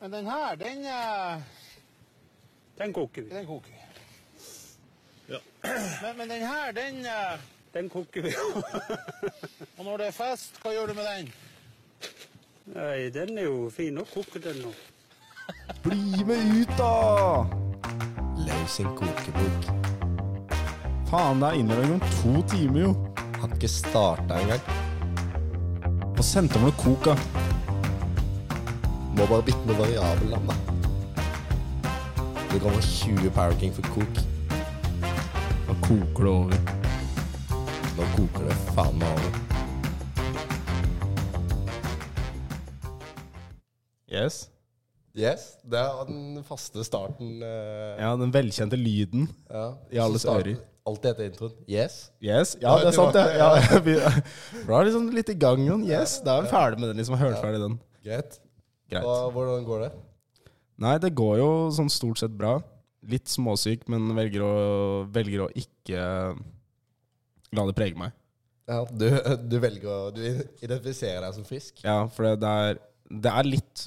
Men den her, den, eh, Den koker vi. den koker vi. Ja. Men, men den her, den eh, Den koker vi. Og når det er fest, hva gjør du med den? Nei, den er jo fin å koke, den nå. Bli med ut, da! Løs en kokebok. Faen, det er innlevering om to timer, jo. Har ikke starta engang. Og sendte over noe kok, da. Må bare bytte med variabelnavn, da. Det kommer 20 Power King for kok. Da koker det over. Nå koker det faen meg over. Yes. Yes, det er den faste starten. eh, Ja, den velkjente lyden. ja. i alles ører. Alltid etter introen. Yes. Yes. Ja, det er sant, det. Ja, Ja, vi var er liksom litt i gang, Jon. Yes. Da er vi ferdig med den, liksom. Hørt ferdig den. Greit. Greit. Hva, hvordan går det? Nei, det går jo sånn stort sett bra. Litt småsyk, men velger å, velger å ikke la det prege meg. Ja, du, du velger å Du identifiserer deg som frisk? Ja, for det, er, det er litt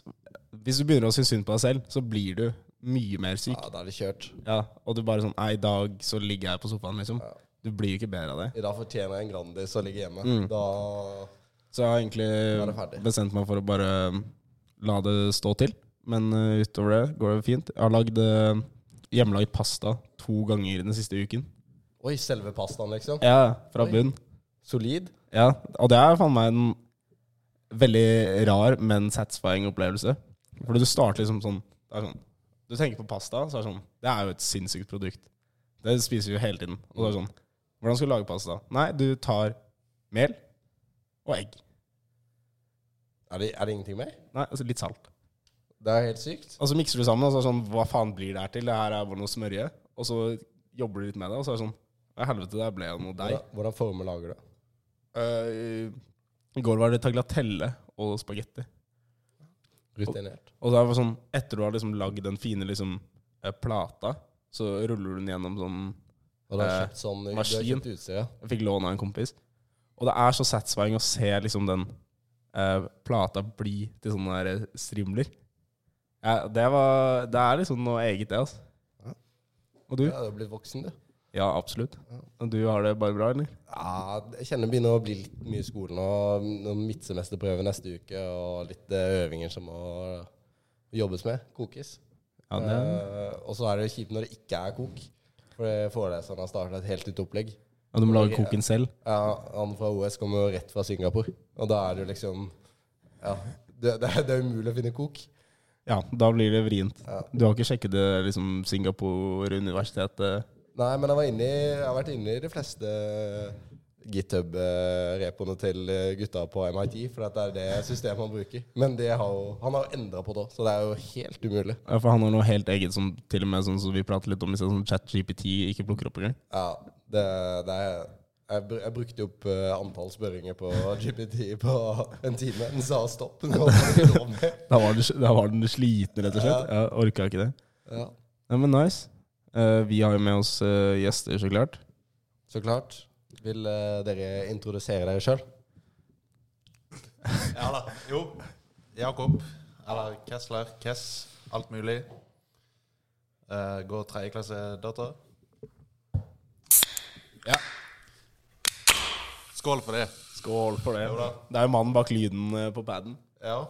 Hvis du begynner å synes synd på deg selv, så blir du mye mer syk. Ja, da er det kjørt. Ja, og du bare sånn Nei, i dag så ligger jeg på sofaen, liksom. Ja. Du blir jo ikke bedre av det. I dag fortjener jeg en Grandis å ligge hjemme. Mm. Da Så jeg har egentlig bestemt meg for å bare la det stå til. Men uh, utover det går det fint. Jeg har lagd uh, hjemmelagd pasta to ganger den siste uken. Oi, selve pastaen, liksom? Ja, fra Oi. bunn. Solid? Ja, og det er faen meg en veldig rar, men satisfying opplevelse. Fordi du starter liksom sånn, det sånn Du tenker på pasta, så er det sånn Det er jo et sinnssykt produkt. Det spiser vi jo hele tiden. Og det er sånn Hvordan skal du lage pasta? Nei, du tar mel og egg. Er det, er det ingenting mer? Nei, altså litt salt. Det er helt sykt. Og så mikser du sammen, og så er det sånn Hva faen blir det her til? Det her er bare noe smørje. Og så jobber du litt med det, og så er det sånn Ja, helvete, der ble det noe deig. Hvordan, hvordan former lager du? det? I går var det tagliatelle og spagetti. Rutinert. Og så er det sånn, etter du har liksom lagd den fine liksom, eh, plata, så ruller du den gjennom sånn Og du har Eh, kjøpt sånn Du har kjøpt utstyr, ja. Jeg fikk lån av en kompis. Og det er så satisfying å se liksom den eh, plata bli til sånne der strimler. Ja, det, var, det er liksom noe eget, det, altså. Ja. Og du? Ja, du har blitt voksen, du. Ja, absolutt. Og du har det bare bra, eller? Ja, jeg kjenner det begynner å bli litt mye i skolen. Og noen midtsemesterprøve neste uke, og litt eh, øvinger som må jobbes med. Kokes. Ja, det, uh, og så er det kjipt når det ikke er kok. For foreleseren har starta et helt nytt opplegg. Og du må lage koken selv? Ja, Han fra OS kommer jo rett fra Singapore. Og da er det jo liksom Ja, det, det, er, det er umulig å finne kok. Ja, da blir det vrient. Ja. Du har ikke sjekket det liksom Singapore-universitetet? Nei, men jeg, var inne i, jeg har vært inne i de fleste GitHub-repoene til eh, gutta på MIT, for det er det systemet han bruker. Men det har jo, han har endra på det òg, så det er jo helt umulig. Ja, for han har noe helt eget som til og med sånn som vi prater litt om, liksom, sånn ChatGPT ikke plukker opp engang. Ja, det, det er jeg, jeg brukte opp eh, antall spørringer på GPT på en time. Den sa stopp. Den var. Da var, den, da var den sliten, rett og slett. Jeg orka ikke det. Ja, Ja, men nice. Uh, vi har jo med oss uh, gjester, så klart. så klart. Vil uh, dere introdusere dere sjøl? Ja da. Jo. Jakob. Eller Kessler. Kess. Alt mulig. Uh, går tredjeklasse data. Ja. Skål for det. Skål for det. Jo da. Det er jo mannen bak lyden eh, på paden. Ja.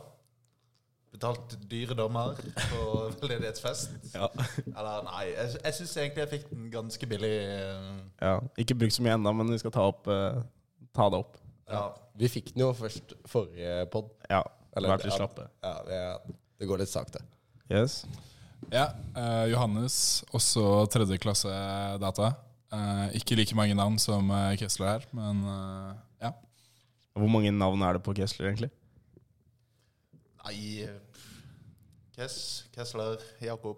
Betalt dyre dommer på veldedighetsfest. Ja. Eller nei, jeg, jeg syns egentlig jeg fikk den ganske billig. eh, ja. Ikke brukt så mye ennå, men vi skal ta, opp, eh, ta det opp. Ja. Vi fikk den jo først forrige pod. Ja. Eller- Vær ja. slappe. Ja, det, det går litt sakte. Yes. Ja, eh, Johannes, også tredje klasse data. Eh, ikke like mange navn som eh, Kessler her, men eh, ja. Hvor mange navn er det på Kessler, egentlig? Nei. Kess, Kessler, Jakob.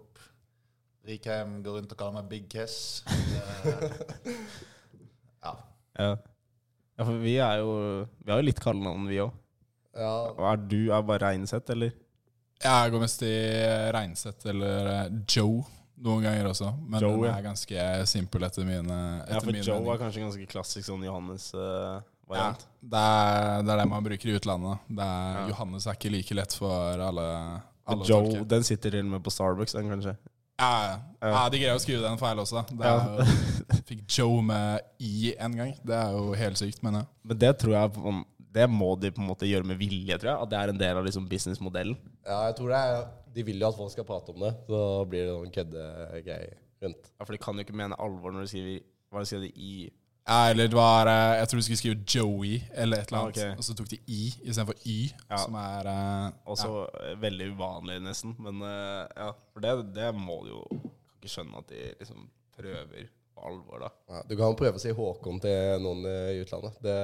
Rikheim går rundt og kaller meg Big Kess. Det- Ja. Ja. ja, for vi er jo Vi har jo litt kallenavn, vi òg. Ja, Er du er bare Reinseth, eller? Jeg går mest i Reinseth eller eh, Joe noen ganger også. Men Joe, den ja. er ganske simpel etter mine etter Ja, for mine Joe mening. er kanskje ganske klassisk sånn Ja, det er, det er det man bruker i utlandet. Det er, Ja. Johannes er ikke like lett for alle alle Joe, tolker. den sitter til og med på Starbucks, den kanskje. Ja, ja. ja, de greier å skrive den feil også. Det er jo, fikk Joe med i en gang. Det er jo helt sykt, mener jeg. Men det tror jeg Det må de på en måte gjøre med vilje, tror jeg. At det er en del av liksom businessmodellen. Ja, jeg tror det er De vil jo at folk skal prate om det, så blir det noen køddegreier rundt. Ja, For de kan jo ikke mene alvor når de skriver Hva skriver de i Ja, eller det var eh, Jeg tror du skulle skrive Joey eller et eller annet, Okay. og så tok de i istedenfor y, Ja. som er uh, Også ja. veldig uvanlig, nesten. Men uh, ja, for det, det må du jo Kan ikke skjønne at de liksom prøver på alvor, da. Ja, du kan prøve å si Håkon til noen i utlandet. Det,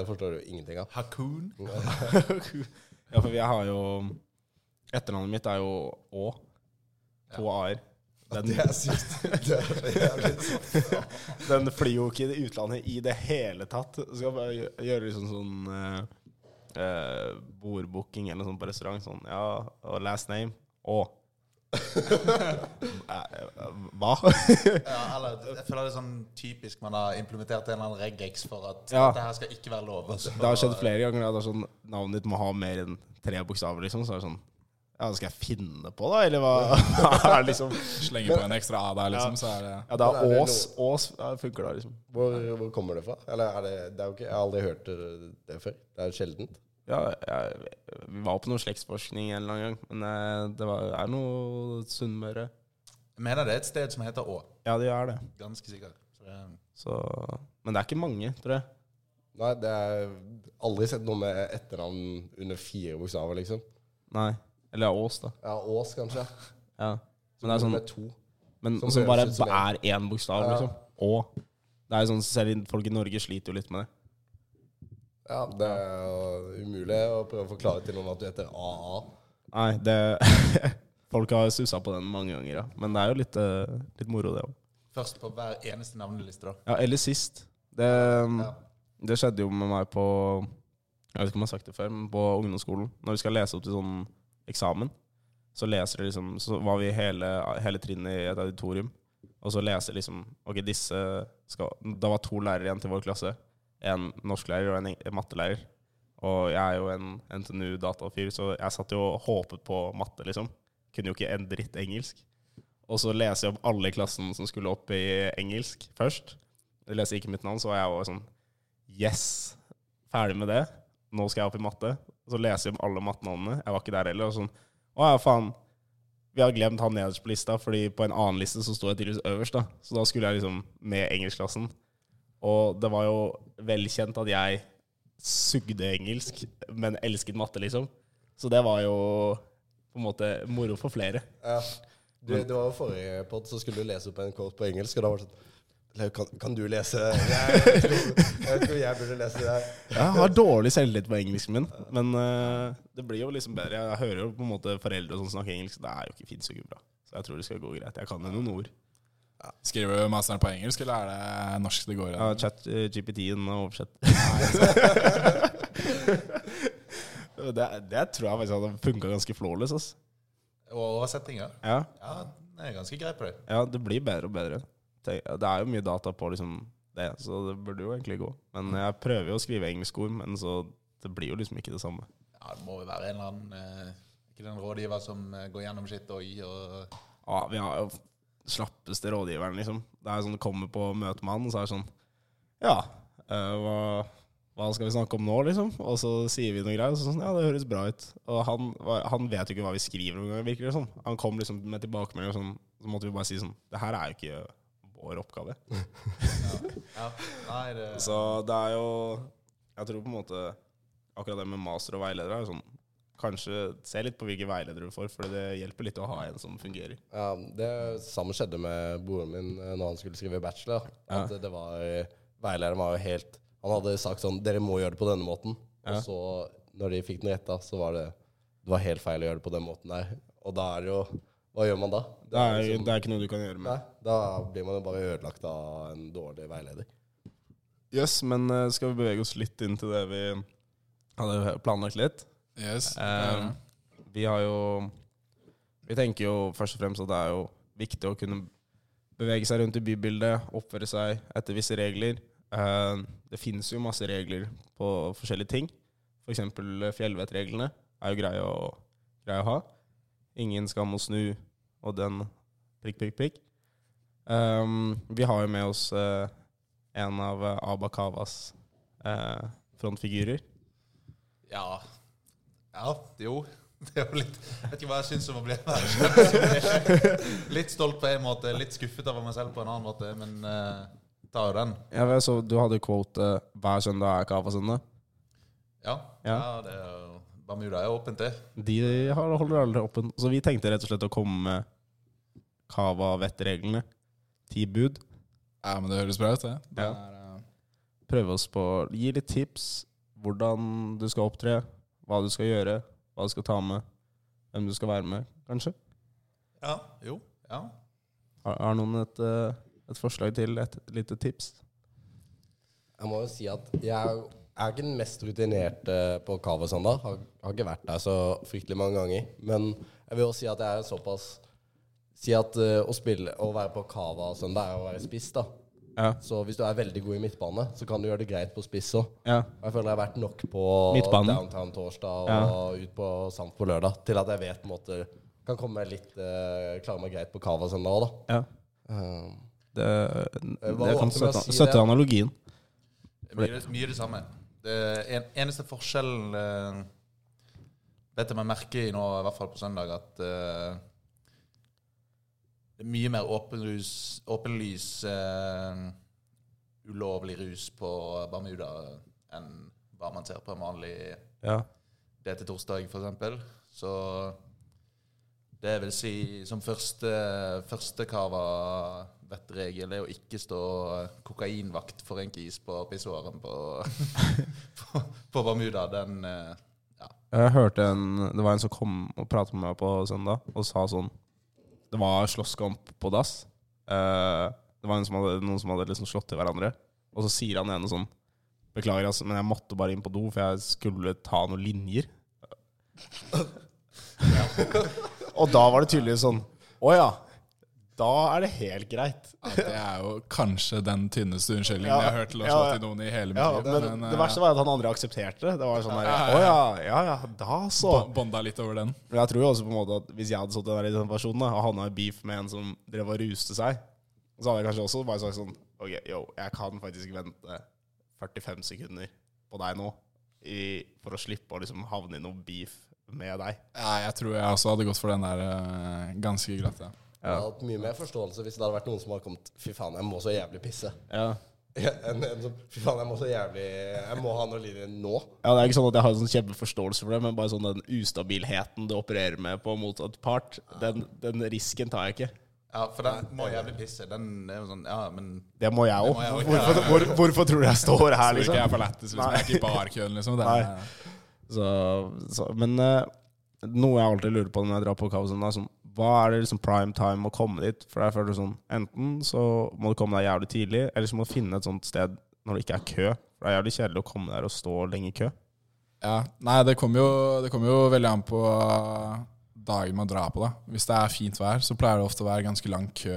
det forstår du ingenting av. Hakun. Ja, for jeg har jo Etternavnet mitt er jo Å. To a-er. Den, Det er sykt. Det er jævlig den flyr jo ikke i utlandet i det hele tatt. Skal bare gjø- gjøre liksom sånn uh, bordbooking eller noe sånt på restaurant. Sånn, ja, og last name Å. Eh, Hva? Ja, eller jeg føler det er sånn typisk man har implementert en eller annen regex for at Ja. dette her skal ikke være lov. Det har skjedd flere ganger. det er sånn, Navnet ditt må ha mer enn tre bokstaver, liksom. Så er det sånn Ja, skal jeg finne på, da? Eller hva? er det liksom Slenge på en ekstra a der, liksom, så er det Ja, det er Ås. Ås ja, funker da, liksom. Hvor, hvor kommer det fra? Eller er det, det er jo ikke, Jeg har aldri hørt det, det før. Det er sjeldent. Ja, jeg, vi var på noe slektsforskning en eller annen gang, men eh, det var, er noe Sunnmøre. Jeg mener det er et sted som heter Å. Ja, det er det. Ganske sikkert. Så det, Så, men det er ikke mange, tror jeg. Nei, det er aldri sett noe med etternavn under fire bokstaver, liksom. Nei. Eller Ås, da. Ja, Ås, kanskje. Ja. Men det er sånn Med to. Men Som som bare som er én bokstav, Ja. liksom. Å. Det er jo sånn, Selv folk i Norge sliter jo litt med det. Ja, Det er jo umulig å prøve å forklare til noen at du heter AA. Nei, det Folk har stussa på den mange ganger, ja. Men det er jo litt, eh, litt moro, det òg. først på hver eneste navneliste, da. Ja, eller sist. Det, Ja. det skjedde jo med meg på Jeg vet ikke om jeg har sagt det før, men på ungdomsskolen. Når vi skal lese opp til sånn eksamen, så leser det liksom Så var vi hele, hele trinnet i et auditorium, og så leser liksom Ok, disse skal Da var to lærere igjen til vår klasse. En norsklærer og en mattelærer. Og jeg er jo en NTNU-datafyr, så jeg satt jo og håpet på matte, liksom. Kunne jo ikke en dritt engelsk. Og så leser jeg opp alle i klassen som skulle opp i engelsk først. Jeg leser ikke mitt navn, så var jeg jo sånn Yes! Ferdig med det. Nå skal jeg opp i matte. Så leser jeg om alle mattenavnene. Jeg var ikke der heller. Og sånn Å ja, faen. Vi har glemt han nederst på lista, fordi på en annen liste så sto jeg tydeligvis øverst. da Så da skulle jeg liksom med engelskklassen. Og det var jo velkjent at jeg sugde engelsk, men elsket matte, liksom. Så det var jo på en måte moro for flere. Ja. Du, det var forrige pod, så skulle du lese opp en kort på engelsk, og da var det sånn «Leo, kan, kan du lese Jeg jeg, tror, jeg tror, jeg burde lese det her. Jeg har dårlig selvtillit på engelsken min, men uh, det blir jo liksom bedre. Jeg hører jo på en måte foreldre som snakker engelsk. Det er jo ikke fint så bra. Så jeg tror det skal gå greit. Jeg kan jo noen ord. Skriver du masteren på engelsk, eller er det norsk det går i? Ja, chat uh, GPT-en og oversett. det, det tror jeg faktisk hadde funka ganske flawless. ass. Og settinga? Ja, Ja, det er ganske greit på det. ja, det blir bedre og bedre. Det er jo mye data på liksom det, så det burde jo egentlig gå. Men jeg prøver jo å skrive engelske ord, men så det blir jo liksom ikke det samme. Ja, Det må jo være en eller annen eh, Ikke den rådgiver som eh, går gjennom sitt og og Ja, vi har jo slappeste rådgiveren, liksom. Det er sånn, kommer på møte med han, og så er det sånn Ja, øh, hva, hva skal vi snakke om nå, liksom? Og så sier vi noe greier, og så sånn Ja, det høres bra ut. Og han, han vet jo ikke hva vi skriver noen gang, virker det som. Han kom liksom med tilbakemelding, og sånn, så måtte vi bare si sånn Det her er jo ikke vår oppgave. Ja. Nei, det Så det er jo Jeg tror på en måte akkurat det med master og veileder er jo sånn Kanskje se litt på hvilke veiledere du får, for det hjelper litt å ha en som fungerer. Ja, det samme skjedde med broren min eh, når han skulle skrive bachelor. At det var Veilederen var jo helt Han hadde sagt sånn Dere må gjøre det på denne måten. Ja. Og så, når de fikk den retta, så var det Det var helt feil å gjøre det på den måten der. Og da er det jo Hva gjør man da? Det er, liksom- det er ikke noe du kan gjøre med. Nei, da blir man jo bare ødelagt av en dårlig veileder. Jøss, men eh, skal vi bevege oss litt inn til det vi hadde planlagt litt? Yes. Eh, vi har jo Vi tenker jo først og fremst at det er jo viktig å kunne bevege seg rundt i bybildet, oppføre seg etter visse regler. Eh, det finnes jo masse regler på forskjellige ting. F.eks. For fjellvettreglene er jo greie å, greie å ha. Ingen skam å snu, og den prikk, prikk, prikk. Um, vi har jo med oss uh, en av eh, Abakavas uh, frontfigurer. Ja. Ja, jo. Det er jo litt Jeg vet ikke hva jeg syns om å bli her. Litt stolt på en måte, litt skuffet over meg selv på en annen måte, men uh, tar jo den. Ja, så du hadde quote eh, 'Hver søndag er Kava-søndag'. Ja. Ja. ja. det er jo Bermuda er åpent, det. De har- holder aldri åpent. Så vi tenkte rett og slett å komme med Cava-vettreglene. Ti bud. Ja, men det høres bra ut, det. det Ja. er, eh, Prøve oss på Gi litt tips. Hvordan du skal opptre. Hva du skal gjøre. Hva du skal ta med. Hvem du skal være med, kanskje. Ja. Jo. Ja. Har, har noen et, eh, et forslag til et lite tips? Jeg må jo si at jeg er jeg er ikke den mest rutinerte på Cava søndag. Har, har ikke vært der så fryktelig mange ganger. Men jeg vil også si at jeg er såpass Si at uh, å spille Å være på Cava søndag er å være spiss, da. Ja. Så hvis du er veldig god i midtbane, så kan du gjøre det greit på spiss òg. ja. Jeg føler jeg har vært nok på Midtbanen. downtown torsdag og ut på Samt på lørdag til at jeg vet på en måte kan komme litt uh, klare meg greit på Cava søndag òg, da. ja. Um, Det, det kan med å støtte, si det? støtte analogien. Det blir mye det samme. Det en, eneste forskjellen uh, vet jeg meg merke i nå, i hvert fall på søndag, at eh, er mye mer åpenlys, åpenlys eh, ulovlig rus på Bermuda enn hva man ser på en vanlig Ja. DT torsdag, f.eks. Så det vil si som første, første kava vettregel er å ikke stå kokainvakt for en kis på pissoaren på, på, på Bermuda. Den ja. Jeg hørte en Det var en som kom og pratet med meg på søndag og sa sånn Det var slåsskamp på dass. Uh, det var en som hadde, noen som hadde liksom slått til hverandre. Og så sier han ene sånn Beklager, altså, men jeg måtte bare inn på do, for jeg skulle ta noen linjer. og da var det tydeligvis sånn Å ja. Da er det helt greit. ja, det er jo kanskje den tynneste unnskyldningen Ja, jeg har hørt til å slå til noen i hele mitt Ja, liv. men, men, det eh, verste var at han andre aksepterte det. Det var sånn der, Ja, Å ja, ja, ja, ja, da så. bo- Bonda litt over den. Men jeg tror jo også på en måte at hvis jeg hadde stått der i den personen og havna i beef med en som drev og ruste seg, så hadde jeg kanskje også bare sagt sånn Ok, yo, jeg kan faktisk vente 45 sekunder på deg nå i, for å slippe å liksom havne i noe beef med deg. Ja, jeg tror jeg også hadde gått for den der Ganske ganske glatt. Ja. Jeg hadde hatt mye mer forståelse hvis det hadde vært noen som hadde kommet Fy faen, jeg må så jævlig pisse. Ja. En, en som Fy faen, jeg må så jævlig Jeg må ha noe linje nå. ja, Det er ikke sånn at jeg har en sånn kjempeforståelse for det, men bare sånn den ustabilheten du opererer med på motsatt part, den, den risken tar jeg ikke. Ja, for den må jævlig pisse. Den er jo sånn Ja, men Det må jeg òg. Hvorfor, hvor, hvorfor tror du jeg står her, Så ikke liksom? jeg er for lættis hvis jeg er ikke i barkøen, liksom. Det er, Så, så, men uh, noe jeg alltid lurer på når jeg drar på Kaosen, er sånn Hva er det liksom prime time å komme dit? For jeg føler sånn Enten så må du komme deg jævlig tidlig, eller så må du finne et sånt sted når det ikke er kø. For det er jævlig kjedelig å komme der og stå lenge i kø. Ja, Nei, det kommer jo, det jo veldig an på dagen man drar på. da. Hvis det er fint vær, så pleier det ofte å være ganske lang kø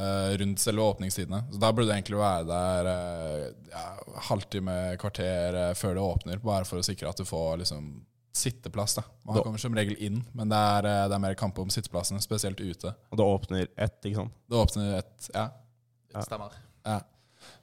uh, rundt selve åpningstidene. Så da burde det egentlig være der uh, ja, halvtime, kvarter uh, før det åpner, bare for å sikre at du får liksom sitteplass. da. Man Da- kommer som regel inn, men det er, eh, det er mer kamp om sitteplassene, spesielt ute. Og det åpner ett, ikke sant? Det åpner ett, Ja. ja. stemmer. Ja.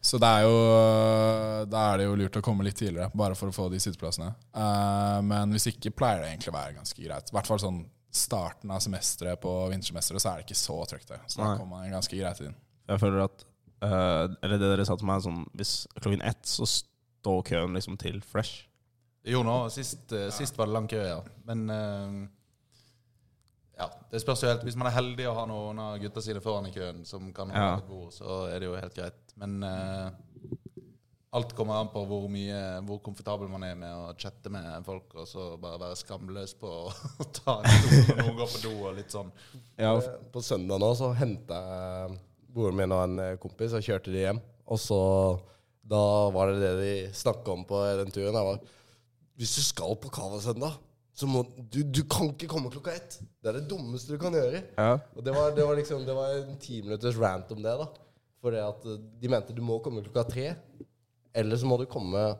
Så det er jo Da er det jo lurt å komme litt tidligere, bare for å få de sitteplassene. Uh, men hvis ikke pleier det egentlig å være ganske greit. I hvert fall sånn starten av semesteret på vintersemesteret, så er det ikke så trygt. Det. Så da kommer man ganske greit inn. Jeg føler at uh, Eller det dere sa til meg, sånn Hvis klokken ett så står køen liksom til fresh. Det gjorde noe. Sist, ja. sist var det lang kø, ja. Men eh, ja, det spørs jo helt. Hvis man er heldig og har noen av gutta sine foran i køen som kan ha et bord, så er det jo helt greit. Men eh, alt kommer an på hvor mye Hvor komfortabel man er med å chatte med folk, og så bare være skamløs på å ta en stol når noen går på do og litt sånn. Ja, Eh, På søndag nå så henta jeg broren min og en eh, kompis og kjørte de hjem. Og så Da var det det de snakka om på den turen. Jeg var, Hvis du skal på Cava søndag, så må du Du kan ikke komme klokka ett! Det er det dummeste du kan gjøre. ja. Og det var, det var liksom Det var en ti minutters rant om det, da. Fordi at eh, de mente du må komme klokka tre. Eller så må du komme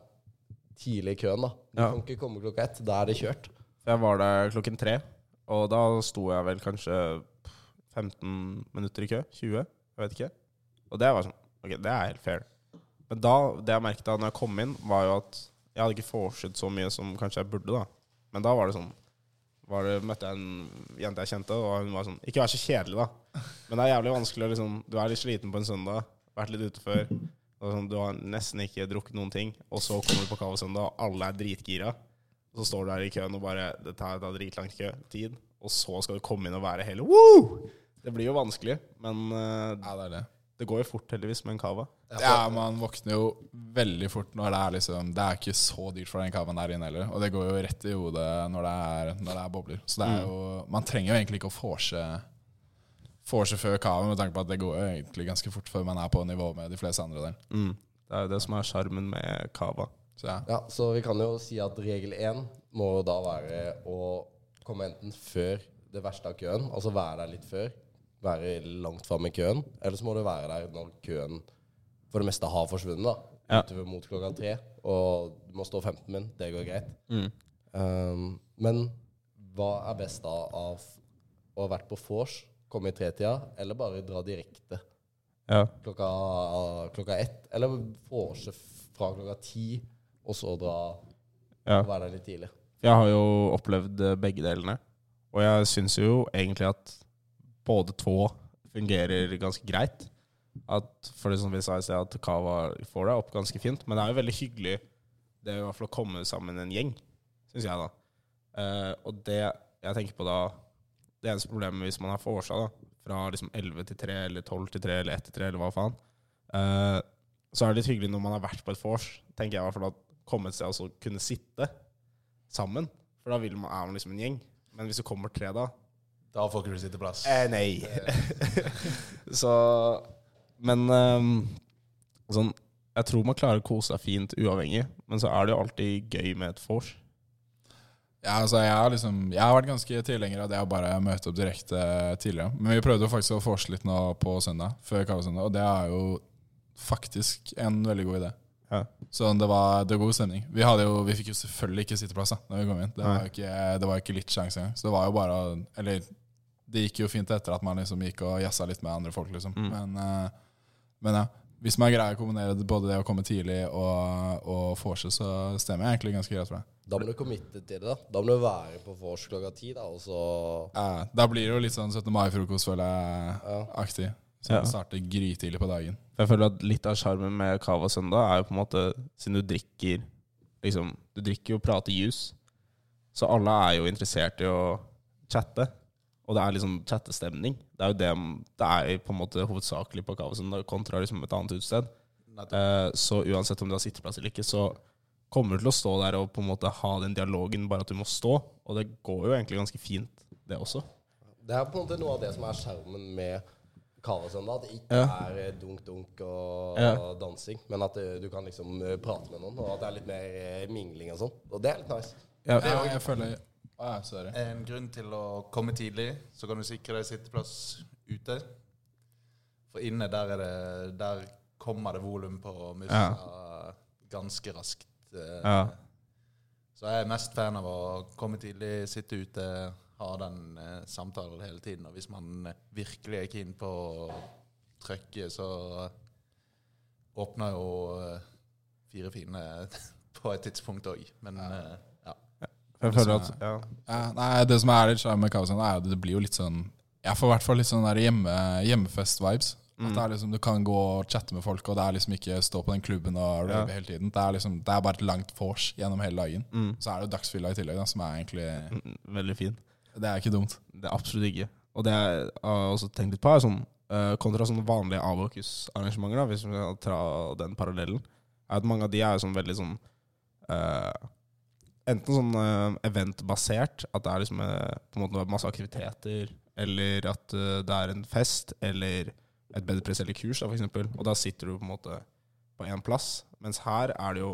tidlig i køen, da. Du Ja. kan ikke komme klokka ett. Da er det kjørt. Jeg var der klokken tre, Og da sto jeg vel kanskje 15 minutter i kø. 20, jeg vet ikke. Og det var sånn Ok, det er helt fair. Men da, det jeg merket da når jeg kom inn, var jo at jeg hadde ikke vorset så mye som kanskje jeg burde, da. Men da var det sånn var det, møtte jeg en jente jeg kjente, og hun var sånn Ikke vær så kjedelig, da. Men det er jævlig vanskelig å liksom Du er litt sliten på en søndag, vært litt ute før. Sånn, du har nesten ikke drukket noen ting, og så kommer du på Kava-søndag, og alle er dritgira. Og så står du der i køen og bare Det tar, tar dritlang tid. Og så skal du komme inn og være hele Woo! Det blir jo vanskelig, men uh, Ja, det er det. Det går jo fort heldigvis med en Cava. Ja, man våkner jo veldig fort når det er liksom Det er ikke så dyrt for den cavaen der inne heller. Og det går jo rett i hodet når det er, når det er bobler. Så det er jo Man trenger jo egentlig ikke å vorse seg før kavaen, med tanke på at det går jo egentlig ganske fort før man er på nivå med de fleste andre der. Mm. Det er jo det som er sjarmen med Cava. Så ja. Ja, så vi kan jo si at regel én må jo da være å komme enten før det verste av køen, altså være der litt før, være langt framme i køen, eller så må du være der når køen for det meste har forsvunnet, da. Ja. Utover mot klokka tre. Og du må stå 15 min. Det går greit. Mm. Um, men hva er best da av å ha vært på vors, komme i tretida, eller bare dra direkte Ja. klokka, klokka ett? Eller vorse fra klokka ti, og så dra ja. og være der litt tidlig? Jeg har jo opplevd eh, begge delene. Og jeg syns jo egentlig at både to fungerer ganske greit. At for det som vi sa i sted, at Cava får deg opp ganske fint. Men det er jo veldig hyggelig det i hvert fall å komme sammen en gjeng, syns jeg, da. Uh, og det jeg tenker på da Det eneste problemet hvis man har vorsa, da, fra liksom 11 til 3 eller 12 til 3 eller 1 til 3 eller hva faen, uh, så er det litt hyggelig når man har vært på et vors, tenker jeg i hvert fall, å komme et sted og så kunne sitte sammen. For da man, er man liksom en gjeng. Men hvis det kommer tre, da Da får ikke du sitteplass. Eh, nei. så Men um, sånn Jeg tror man klarer å kose seg fint uavhengig, men så er det jo alltid gøy med et vors. Ja, altså jeg har liksom Jeg har vært ganske tilhenger av det å bare møte opp direkte tidligere. Men vi prøvde jo faktisk å vorse litt nå på søndag, før Kavasøndag, og det er jo faktisk en veldig god idé. Ja. Så det var, det var god stemning. Vi, hadde jo, vi fikk jo selvfølgelig ikke sitteplass da Når vi kom inn. Det var jo ikke, det var ikke litt sjanse engang. Så det var jo bare å- Eller det gikk jo fint etter at man liksom gikk og jazza litt med andre folk, liksom. Mm. Men, uh, men ja. Hvis man greier å kombinere både det å komme tidlig og, og vorse, så stemmer jeg egentlig ganske greit for det. Da må du committe til det. Da Da må du være på vors klokka ti, da, og så Ja, da blir det jo litt sånn 17. mai-frokost, føler jeg, Ja. aktig. Så Ja. det starter grytidlig på dagen. Jeg føler at litt av sjarmen med Cava Søndag er jo på en måte Siden du drikker liksom, Du drikker jo og prater juice, så alle er jo interessert i å chatte. Og det er liksom chattestemning. Det er jo det det er på en måte hovedsakelig på Cava kontra liksom et annet utested. Eh, så uansett om du har sitteplass eller ikke, så kommer du til å stå der og på en måte ha den dialogen, bare at du må stå. Og det går jo egentlig ganske fint, det også. Det er på en måte noe av det som er skjermen med Kavasøndag. At det ikke Ja. er eh, dunk-dunk og Ja. dansing, men at eh, du kan liksom eh, prate med noen, og at det er litt mer eh, mingling og sånn. Og det er litt nice. Ja, jeg, jeg føler Ja, sorry. En grunn til å komme tidlig, så kan du sikre deg sitteplass ute. For inne, der, er det, der kommer det volum på musa ganske raskt. eh. Ja. Så jeg er mest fan av å komme tidlig, sitte ute, ha den eh, samtalen hele tiden. Og hvis man virkelig er keen på å trykke, så åpner jo eh, Fire fine på et tidspunkt òg. Men eh, ja. Jeg føler at ja. Ja, nei, det som er litt sjarm med Kavasøndag, er at det blir jo litt sånn Jeg får i hvert fall litt sånn der hjemme, hjemmefest-vibes. At det er liksom, Du kan gå og chatte med folk, og det er liksom ikke stå på den klubben og rave hele tiden. Det er liksom, det er bare et langt vors gjennom hele dagen. Mm. Så er det jo dagsfylla i tillegg, da, som er egentlig Mm, Veldig fin. Det er ikke dumt. Det er absolutt ikke. Og det jeg har også tenkt litt på, er sånn eh, kontra sånne vanlige Abokus-arrangementer, hvis vi skal ta den parallellen, er at mange av de er jo sånn veldig sånn eh, Enten sånn uh, eventbasert, at det er liksom eh, på en måte masse aktiviteter, eller at eh, det er en fest, eller et bedre eller kurs, da, for eksempel. Og da sitter du på en måte på én plass. Mens her er det jo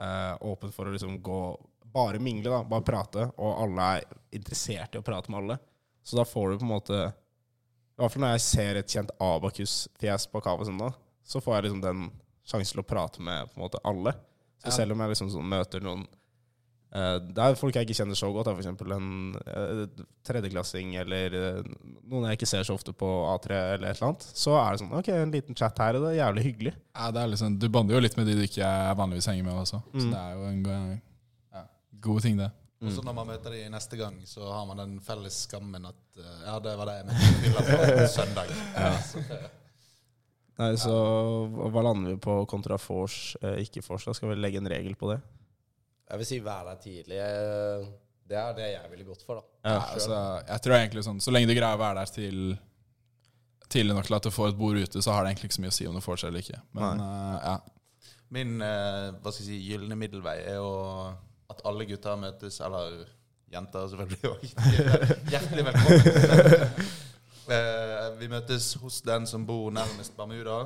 eh, åpent for å liksom gå Bare mingle, da. Bare prate. Og alle er interessert i å prate med alle. Så da får du på en måte I hvert fall når jeg ser et kjent Abakus-fjes på Kava søndag, så får jeg liksom den sjansen til å prate med på en måte alle. Så selv om jeg liksom sånn møter noen det er folk jeg ikke kjenner så godt, f.eks. for eksempel en eh, tredjeklassing eller eh, noen jeg ikke ser så ofte på A3 eller et eller annet. Så er det sånn Ok, en liten chat her, og det er jævlig hyggelig. Ja, det er liksom, du bander jo litt med de du ikke vanligvis henger med også. Så Mm. det er jo en god, ja, god ting, det. Og så når man møter de neste gang, så har man den felles skammen at eh, Ja, det var det jeg mente på fylla på søndag. Nei, så hva lander vi på kontra vors, eh, ikke vors? Skal vi legge en regel på det? Jeg vil si vær der tidlig. Det er det jeg ville gått for, da. Ja, altså, jeg tror egentlig sånn Så lenge du greier å være der til tidlig nok til at du får et bord ute, så har det egentlig ikke så mye å si om du får det eller ikke. Men uh, ja. Min uh, hva skal jeg si, gylne middelvei er jo at alle gutter møtes, eller jenter selvfølgelig òg. Hjertelig velkommen. uh, vi møtes hos den som bor nærmest Bermuda.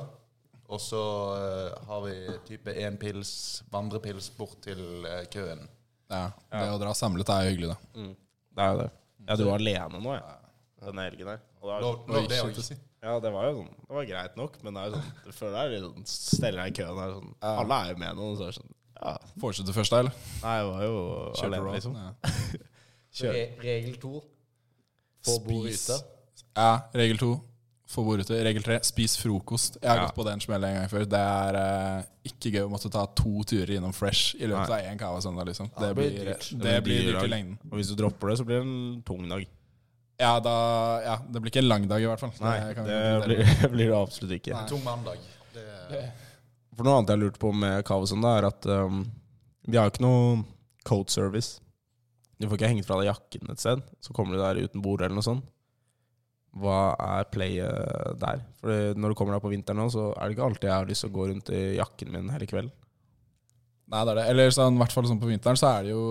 Og så eh, har vi type én pils, vandrepils bort til eh, køen. ja. Det å dra samlet er jo hyggelig, da. Det er jo det. Ja, du var alene nå, ja. Denne helgen her. Og da, Lov, lov det òg. ja, det var jo sånn Det var greit nok, men det er jo sånn Du føler deg litt sånn Steller deg i køen her sånn Alle er jo med nå, så er det sånn Ja. Fortsatte først, eller? Nei, jeg var jo Kjørte alene, raw. liksom. Ja. Kjør. Re regel to få bord ute. ja, regel to. Få bord ute. Regel tre, spis frokost. Jeg har Ja. gått på den smellen en gang før. Det er eh, ikke gøy å måtte ta to turer innom Fresh i løpet Nei. av én cava søndag, liksom. Ja, Det det blir blir, dyrt. det Det blir dyrt i lengden. Og hvis du dropper det, så blir det en tung dag. Ja, da, ja, det blir ikke en lang dag, i hvert fall. Nei, det blir, blir det absolutt ikke. Nei. Tung mandag. Det, For noe annet jeg har lurt på med Kavasund, er at um, vi har ikke noe code service. Du får ikke hengt fra deg jakken et sted, så kommer du der uten bord eller noe sånt. Hva er playet der? For når du kommer deg på vinteren nå, så er det ikke alltid jeg har lyst til å gå rundt i jakken min hele kvelden. Nei, det er det. Eller sånn, i hvert fall sånn på vinteren så er det jo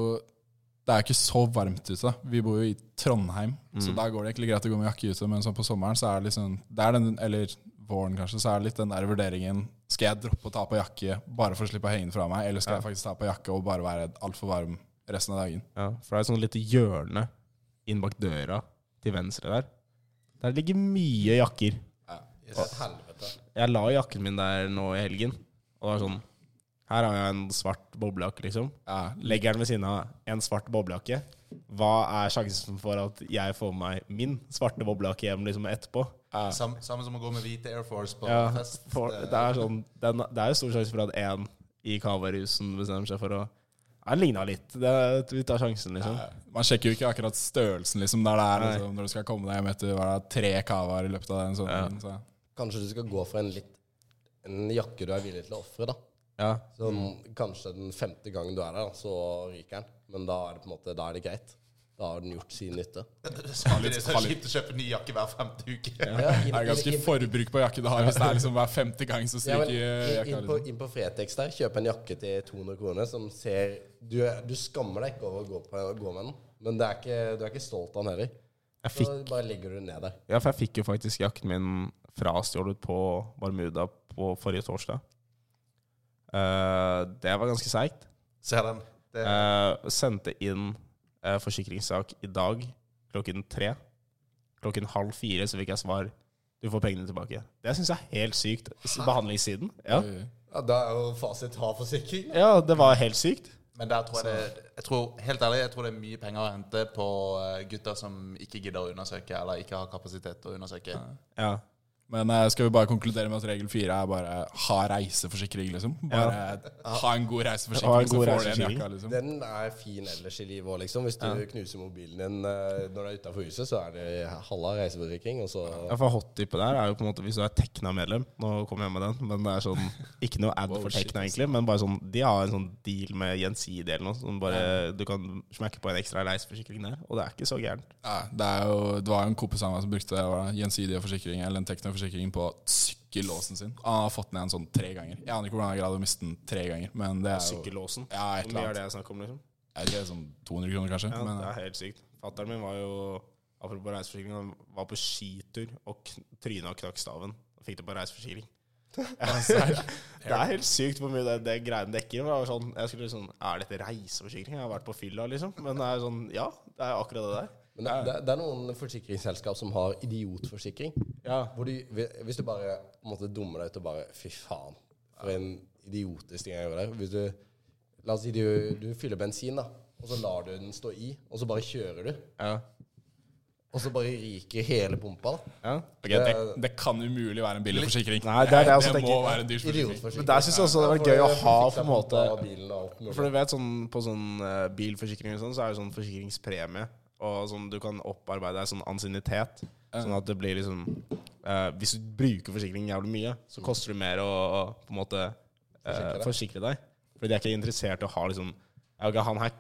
Det er ikke så varmt ute. Vi bor jo i Trondheim, så Mm. da går det egentlig greit å gå med jakke ute. Men sånn på sommeren så er det liksom det er den, Eller våren, kanskje, så er det litt den der vurderingen Skal jeg droppe å ta på jakke bare for å slippe å henge den fra meg, eller skal Ja. jeg faktisk ta på jakke og bare være altfor varm resten av dagen? Ja, for det er et sånt lite hjørne inn bak døra til venstre der. Der ligger mye jakker. Yes. Helvete. Jeg la jakken min der nå i helgen, og det var sånn Her har jeg en svart boblejakke, liksom. Ja, Legger den ved siden av en svart boblejakke. Hva er sjansen for at jeg får meg min svarte boblejakke hjem liksom etterpå? Sam, samme som å gå med hvite Air Force på Ja, fest. for, det er sånn den, Det er jo stor sjanse for at en i Kavarusen bestemmer seg for å Ja, det ligna litt. Det, vi tar sjansen, liksom. Nei, Man sjekker jo ikke akkurat størrelsen liksom, der det er liksom, når du skal komme deg hjem etter hva er tre cavaer i løpet av den Ja. Så. Kanskje du skal gå for en litt En jakke du er villig til å ofre, da. Ja. Sånn, Kanskje den femte gangen du er der, så ryker den. Men da er det på en måte Da er det greit. Da har den gjort sin nytte. Samtidig er det kjipt å kjøpe ny jakke hver femte uke. Ja, Det er ganske forbruk på jakke du har hvis det er liksom hver femte gang så stryker inn, jakka. inn, på, Liksom. inn på Fretex der, kjøp en jakke til 200 kroner som ser Du, du skammer deg ikke over å gå, på, gå med den, men det er ikke, du er ikke stolt av den heller. Jeg Så bare legger du den ned der. ja, for jeg fikk jo faktisk jakken min frastjålet på Barmuda på forrige torsdag. Uh, det var ganske seigt. Ser den. Det, Uh, sendte inn forsikringssak i dag klokken tre. Klokken halv fire så fikk jeg svar. Du får pengene tilbake. Det syns jeg er helt sykt. Behandlingssiden. Ja. Ja, Da er jo fasit ha forsikring. ja, det var helt sykt. men der tror jeg det jeg tror, Helt ærlig, jeg tror det er mye penger å hente på eh, gutter som ikke gidder å undersøke, eller ikke har kapasitet til å undersøke. Ja. Men eh, skal vi bare konkludere med at regel fire er bare ha reiseforsikring, liksom? Bare ha en god Ha reiseforsikring, en så god får du en jakke, liksom. Den er fin ellers i livet òg, liksom. Hvis du knuser mobilen din eh, når du er utafor huset, så er det halva reiseforsikring, og så Ja, for hottippet der er jo på en måte hvis du er Tekna-medlem Nå kommer jeg med den, men det er sånn Ikke noe ad Wow, for Tekna, egentlig, men bare sånn De har en sånn deal med Gjensidig eller noe. Sånn bare Du kan smekke på en ekstra reiseforsikring der, og det er ikke så gærent. Ja, det, er jo, det var jo en kompis av meg som brukte det, gjensidige forsikring eller en teknoforsikring på sykkellåsen sin. Han har fått den igjen sånn tre ganger. Jeg aner ikke hvordan han greide å miste den tre ganger, men det er jo Sykkellåsen. Ja, et Hvor mye er det jeg snakker om, liksom? Er det sånn 200 kroner, kanskje? Ja, men, det er helt sykt. Fatteren min var jo Apropos reiseforsikring, han var på skitur og tryna og knakk staven. Og fikk det på reiseforsikring. det er helt sykt hvor mye det, det greiene dekker. Det var sånn, jeg skulle liksom, Er dette reiseforsikring? Jeg har vært på fylla, liksom. Men det er sånn, ja, det er akkurat det der. Men det, det, det er noen forsikringsselskap som har idiotforsikring. Ja. Hvor de, hvis du bare på en måte dummer deg ut og bare Fy faen, for en idiotisk ting jeg gjør der. Hvis du La oss si du, du fyller bensin, da. og så lar du den stå i, og så bare kjører du. Ja. Og så bare ryker hele pumpa. da. ja. Okay, det, det kan umulig være en billig forsikring. Nei, det er det det må være en dyr forsikring. Men der synes jeg også det hadde vært gøy å ha på en måte. For du vet sånn på sånn eh, bilforsikring og sånn, så er det sånn forsikringspremie. Og sånn du kan opparbeide deg sånn ansiennitet. Sånn at det blir liksom eh, Hvis du bruker forsikring jævlig mye, så koster det mer å, å på en måte eh, Forsikre deg. Fordi de er ikke interessert i å ha liksom ja, okay, Han her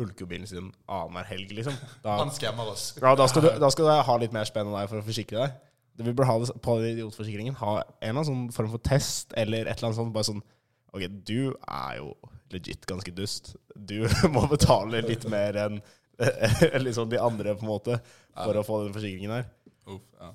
bulker jo bilen sin annenhver helg, liksom. Da, Han skremmer oss. ja, da, skal du, da skal du ha litt mer spenn enn deg for å forsikre deg. Det Vi burde ha det på idiotforsikringen. Ha en eller annen sånn form for test eller et eller annet sånt. Bare sånn Ok, du er jo legit ganske dust. Du må betale litt mer enn liksom de andre, på en måte, for å få den forsikringen her. Uff, ja.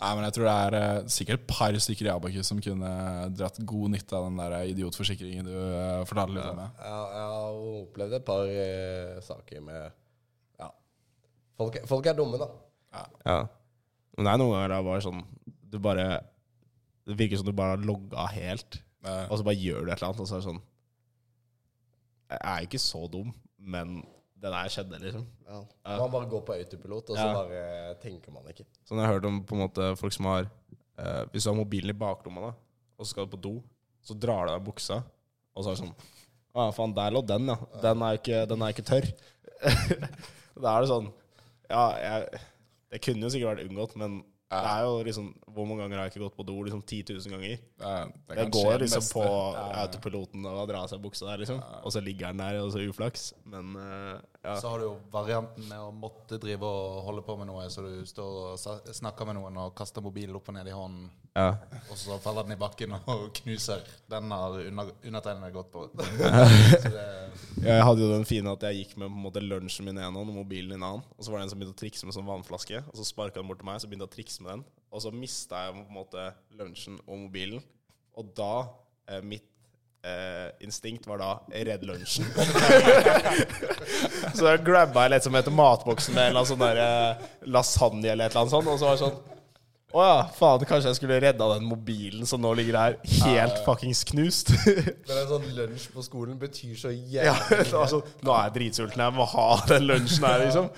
Nei, men jeg tror det er eh, sikkert et par stykker i Abakus som kunne dratt god nytte av den der idiotforsikringen du eh, fortalte litt om. Ja. Ja, jeg har opplevd et par uh, saker med Ja. Folk, folk er dumme, da. Ja. Men det er noen ganger det er bare sånn Du bare Det virker som du bare har logga helt, ja. og så bare gjør du et eller annet, og så er det sånn Jeg er ikke så dum, men det der skjedde, liksom. Ja. Man bare går på autopilot, og så Ja. bare tenker man ikke. Sånn jeg har hørt om på en måte folk som har eh, Hvis du har mobilen i baklomma, da, og så skal du på do, så drar du av buksa, og så er det sånn Å ja, faen, der lå den, ja. Den er jo ikke, er ikke tørr. da er det sånn Ja, jeg Det kunne jo sikkert vært unngått, men det er jo liksom Hvor mange ganger har jeg ikke gått på do? Liksom 10 000 ganger. eh, det Det går liksom meste. på autopiloten og drar av seg buksa der, liksom. Og så ligger den der, og så uflaks. Men eh, ja. Så har du jo varianten med å måtte drive og holde på med noe, så du står og snakker med noen og kaster mobilen opp og ned i hånden, ja. og så faller den i bakken og knuser. Den har under- undertegnede gått på. Så det, Jeg hadde jo den fine at jeg gikk med på en måte lunsjen min i en hånd og mobilen i en annen. Og så var det en som begynte å trikse med sånn vannflaske, og så sparka den bort til meg, så begynte jeg å trikse med den. Og så mista jeg på en måte lunsjen og mobilen. Og da eh, Mitt eh, instinkt var da redd lunsjen. så da grabba jeg litt som etter matboksen med en eller annen sånn der, eh, lasagne eller et eller annet sånt, og så var det sånn å ja, faen, kanskje jeg skulle redda den mobilen som nå ligger her helt fuckings knust. Men en sånn lunsj på skolen betyr så Ja, jævlig altså, nå er jeg dritsulten, jeg må ha den lunsjen her, liksom.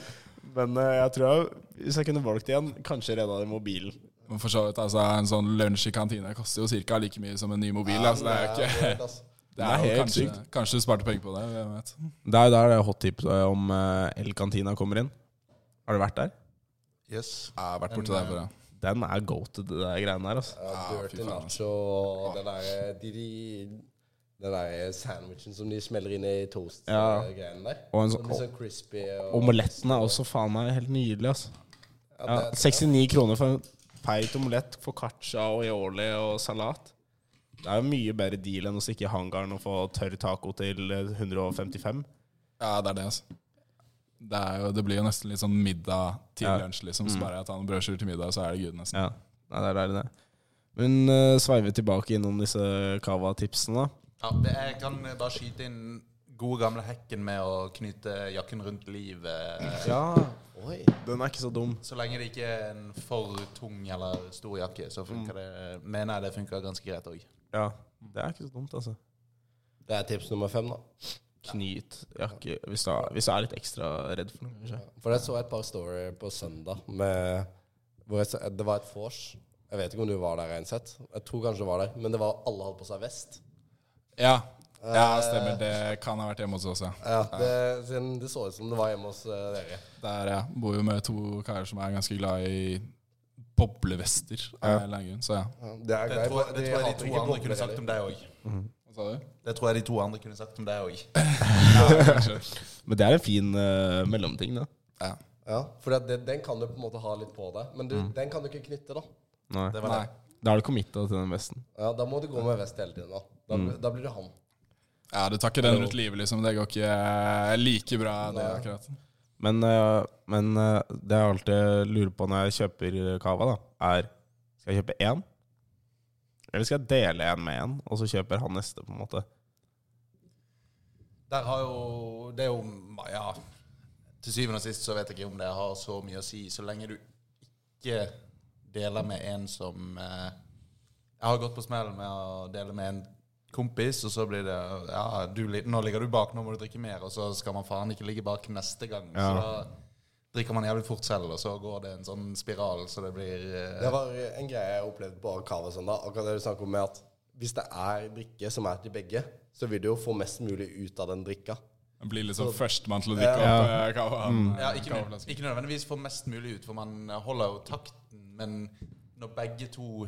Men eh, jeg tror jeg, hvis jeg kunne valgt igjen, kanskje redda den mobilen. For så vidt, altså, En sånn lunsj i kantina koster jo ca. like mye som en ny mobil. altså, det er jo ikke Det Det er helt kanskje, sykt. kanskje du sparte penger på det. Hvem vet. Det er jo der det hot tip om eh, El-kantina kommer inn. Har du vært der? yes. Jeg har vært borti der før, ja. Den er go to det der greiene der, altså. Ja, Ja, dirty nacho og den der, de, de, den der sandwichen som de smeller inn i toast-greiene der. Og en sånn sånn crispy. Og, Omeletten er også faen meg helt nydelig, altså. Ja, Ja, det- 69 kroner for en feit omelett, foccaccia og aioli og salat. Det er jo mye bedre deal enn å stikke i hangaren og få tørr taco til eh, 155. Ja, det er det, altså. Det, er jo, det blir jo nesten litt sånn middag til Ja. lunsj, liksom. Så bare jeg tar en brødskive til middag, så er det good, nesten. Ja, Nei, det er det. Men uh, sveiver tilbake innom disse cava-tipsene, da. Ja, det, jeg kan bare skyte inn gode gamle hekken med å knyte jakken rundt livet. Ja, Oi. den er ikke så dum. Så lenge det ikke er en for tung eller stor jakke, så funker det, mener jeg det funker ganske greit òg. Ja, det er ikke så dumt, altså. Det er tips nummer fem, da. Knyt jakke hvis du, er, hvis du er litt ekstra redd for noe, kanskje. For jeg så et par story på søndag med hvor jeg, så- Det var et vors. Jeg vet ikke om du var der, Reinseth. Jeg tror kanskje du var der. Men det var alle hadde på seg vest. Ja, ja stemmer. Det kan ha vært hjemme hos oss, ja. Ja, det, det så ut som det var hjemme hos eh, dere. Der, ja. Bor jo med to karer som er ganske glad i boblevester. annen grunn, Så ja. Ja, det, er Det tror, det tror jeg de to andre kunne sagt om deg òg. Hva sa du? Det tror jeg de to andre kunne sagt om deg òg. Men det er en fin uh, mellomting, da. Ja. Ja, for det, den kan du på en måte ha litt på deg. Men du, den kan du ikke knytte, da. Nei. Det var Nei. det. Da er du committa til den vesten. Ja, Da må du gå med vest hele tiden. Da Da, blir- da blir det han. Ja, du tar ikke den rundt livet, liksom. Det går ikke eh, like bra, det, akkurat. Men, eh, men eh, det jeg alltid lurer på når jeg kjøper cava, da, er Skal jeg kjøpe én? Eller skal jeg dele en med en, og så kjøper han neste, på en måte? Der har jo Det er jo Ja. Til syvende og sist så vet jeg ikke om det har så mye å si, så lenge du ikke deler med en som Jeg har gått på smellen med å dele med en kompis, og så blir det Ja, du, nå ligger du bak, nå må du drikke mer, og så skal man faen ikke ligge bak neste gang. Ja. Så da drikker man jævlig fort selv, og så går det en sånn spiral, så det blir eh, Det var en greie jeg opplevde på Cava søndag. Akkurat det du snakker om med at hvis det er drikke som er til begge, så vil du jo få mest mulig ut av den drikka. Man blir liksom førstemann til å drikke Ja. opp eh, Mm. Ja, ikke, ikke nødvendigvis få mest mulig ut, for man holder jo takten, men når begge to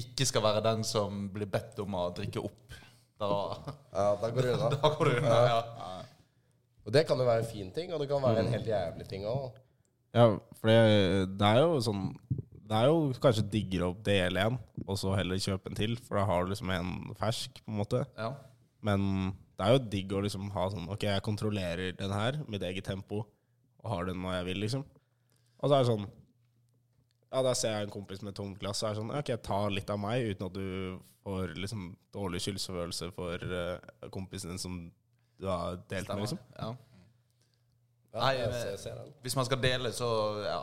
ikke skal være den som blir bedt om å drikke opp, da, Ja, da går det unna. da går det unna. Ja. Og det kan jo være en fin ting, og det kan være en helt jævlig ting òg. Ja, for det, det er jo sånn Det er jo kanskje diggere å dele en, og så heller kjøpe en til, for da har du liksom en fersk, på en måte. Ja. Men det er jo digg å liksom ha sånn Ok, jeg kontrollerer den her, mitt eget tempo, og har den når jeg vil, liksom. Og så er det sånn Ja, da ser jeg en kompis med tomt glass, og er sånn Ok, ta litt av meg, uten at du får liksom dårlig skyldfølelse for uh, kompisen din som du har delt med, liksom. Ja. Ja, Nei, jeg men- ser, jeg ser den. Hvis man skal dele, så ja,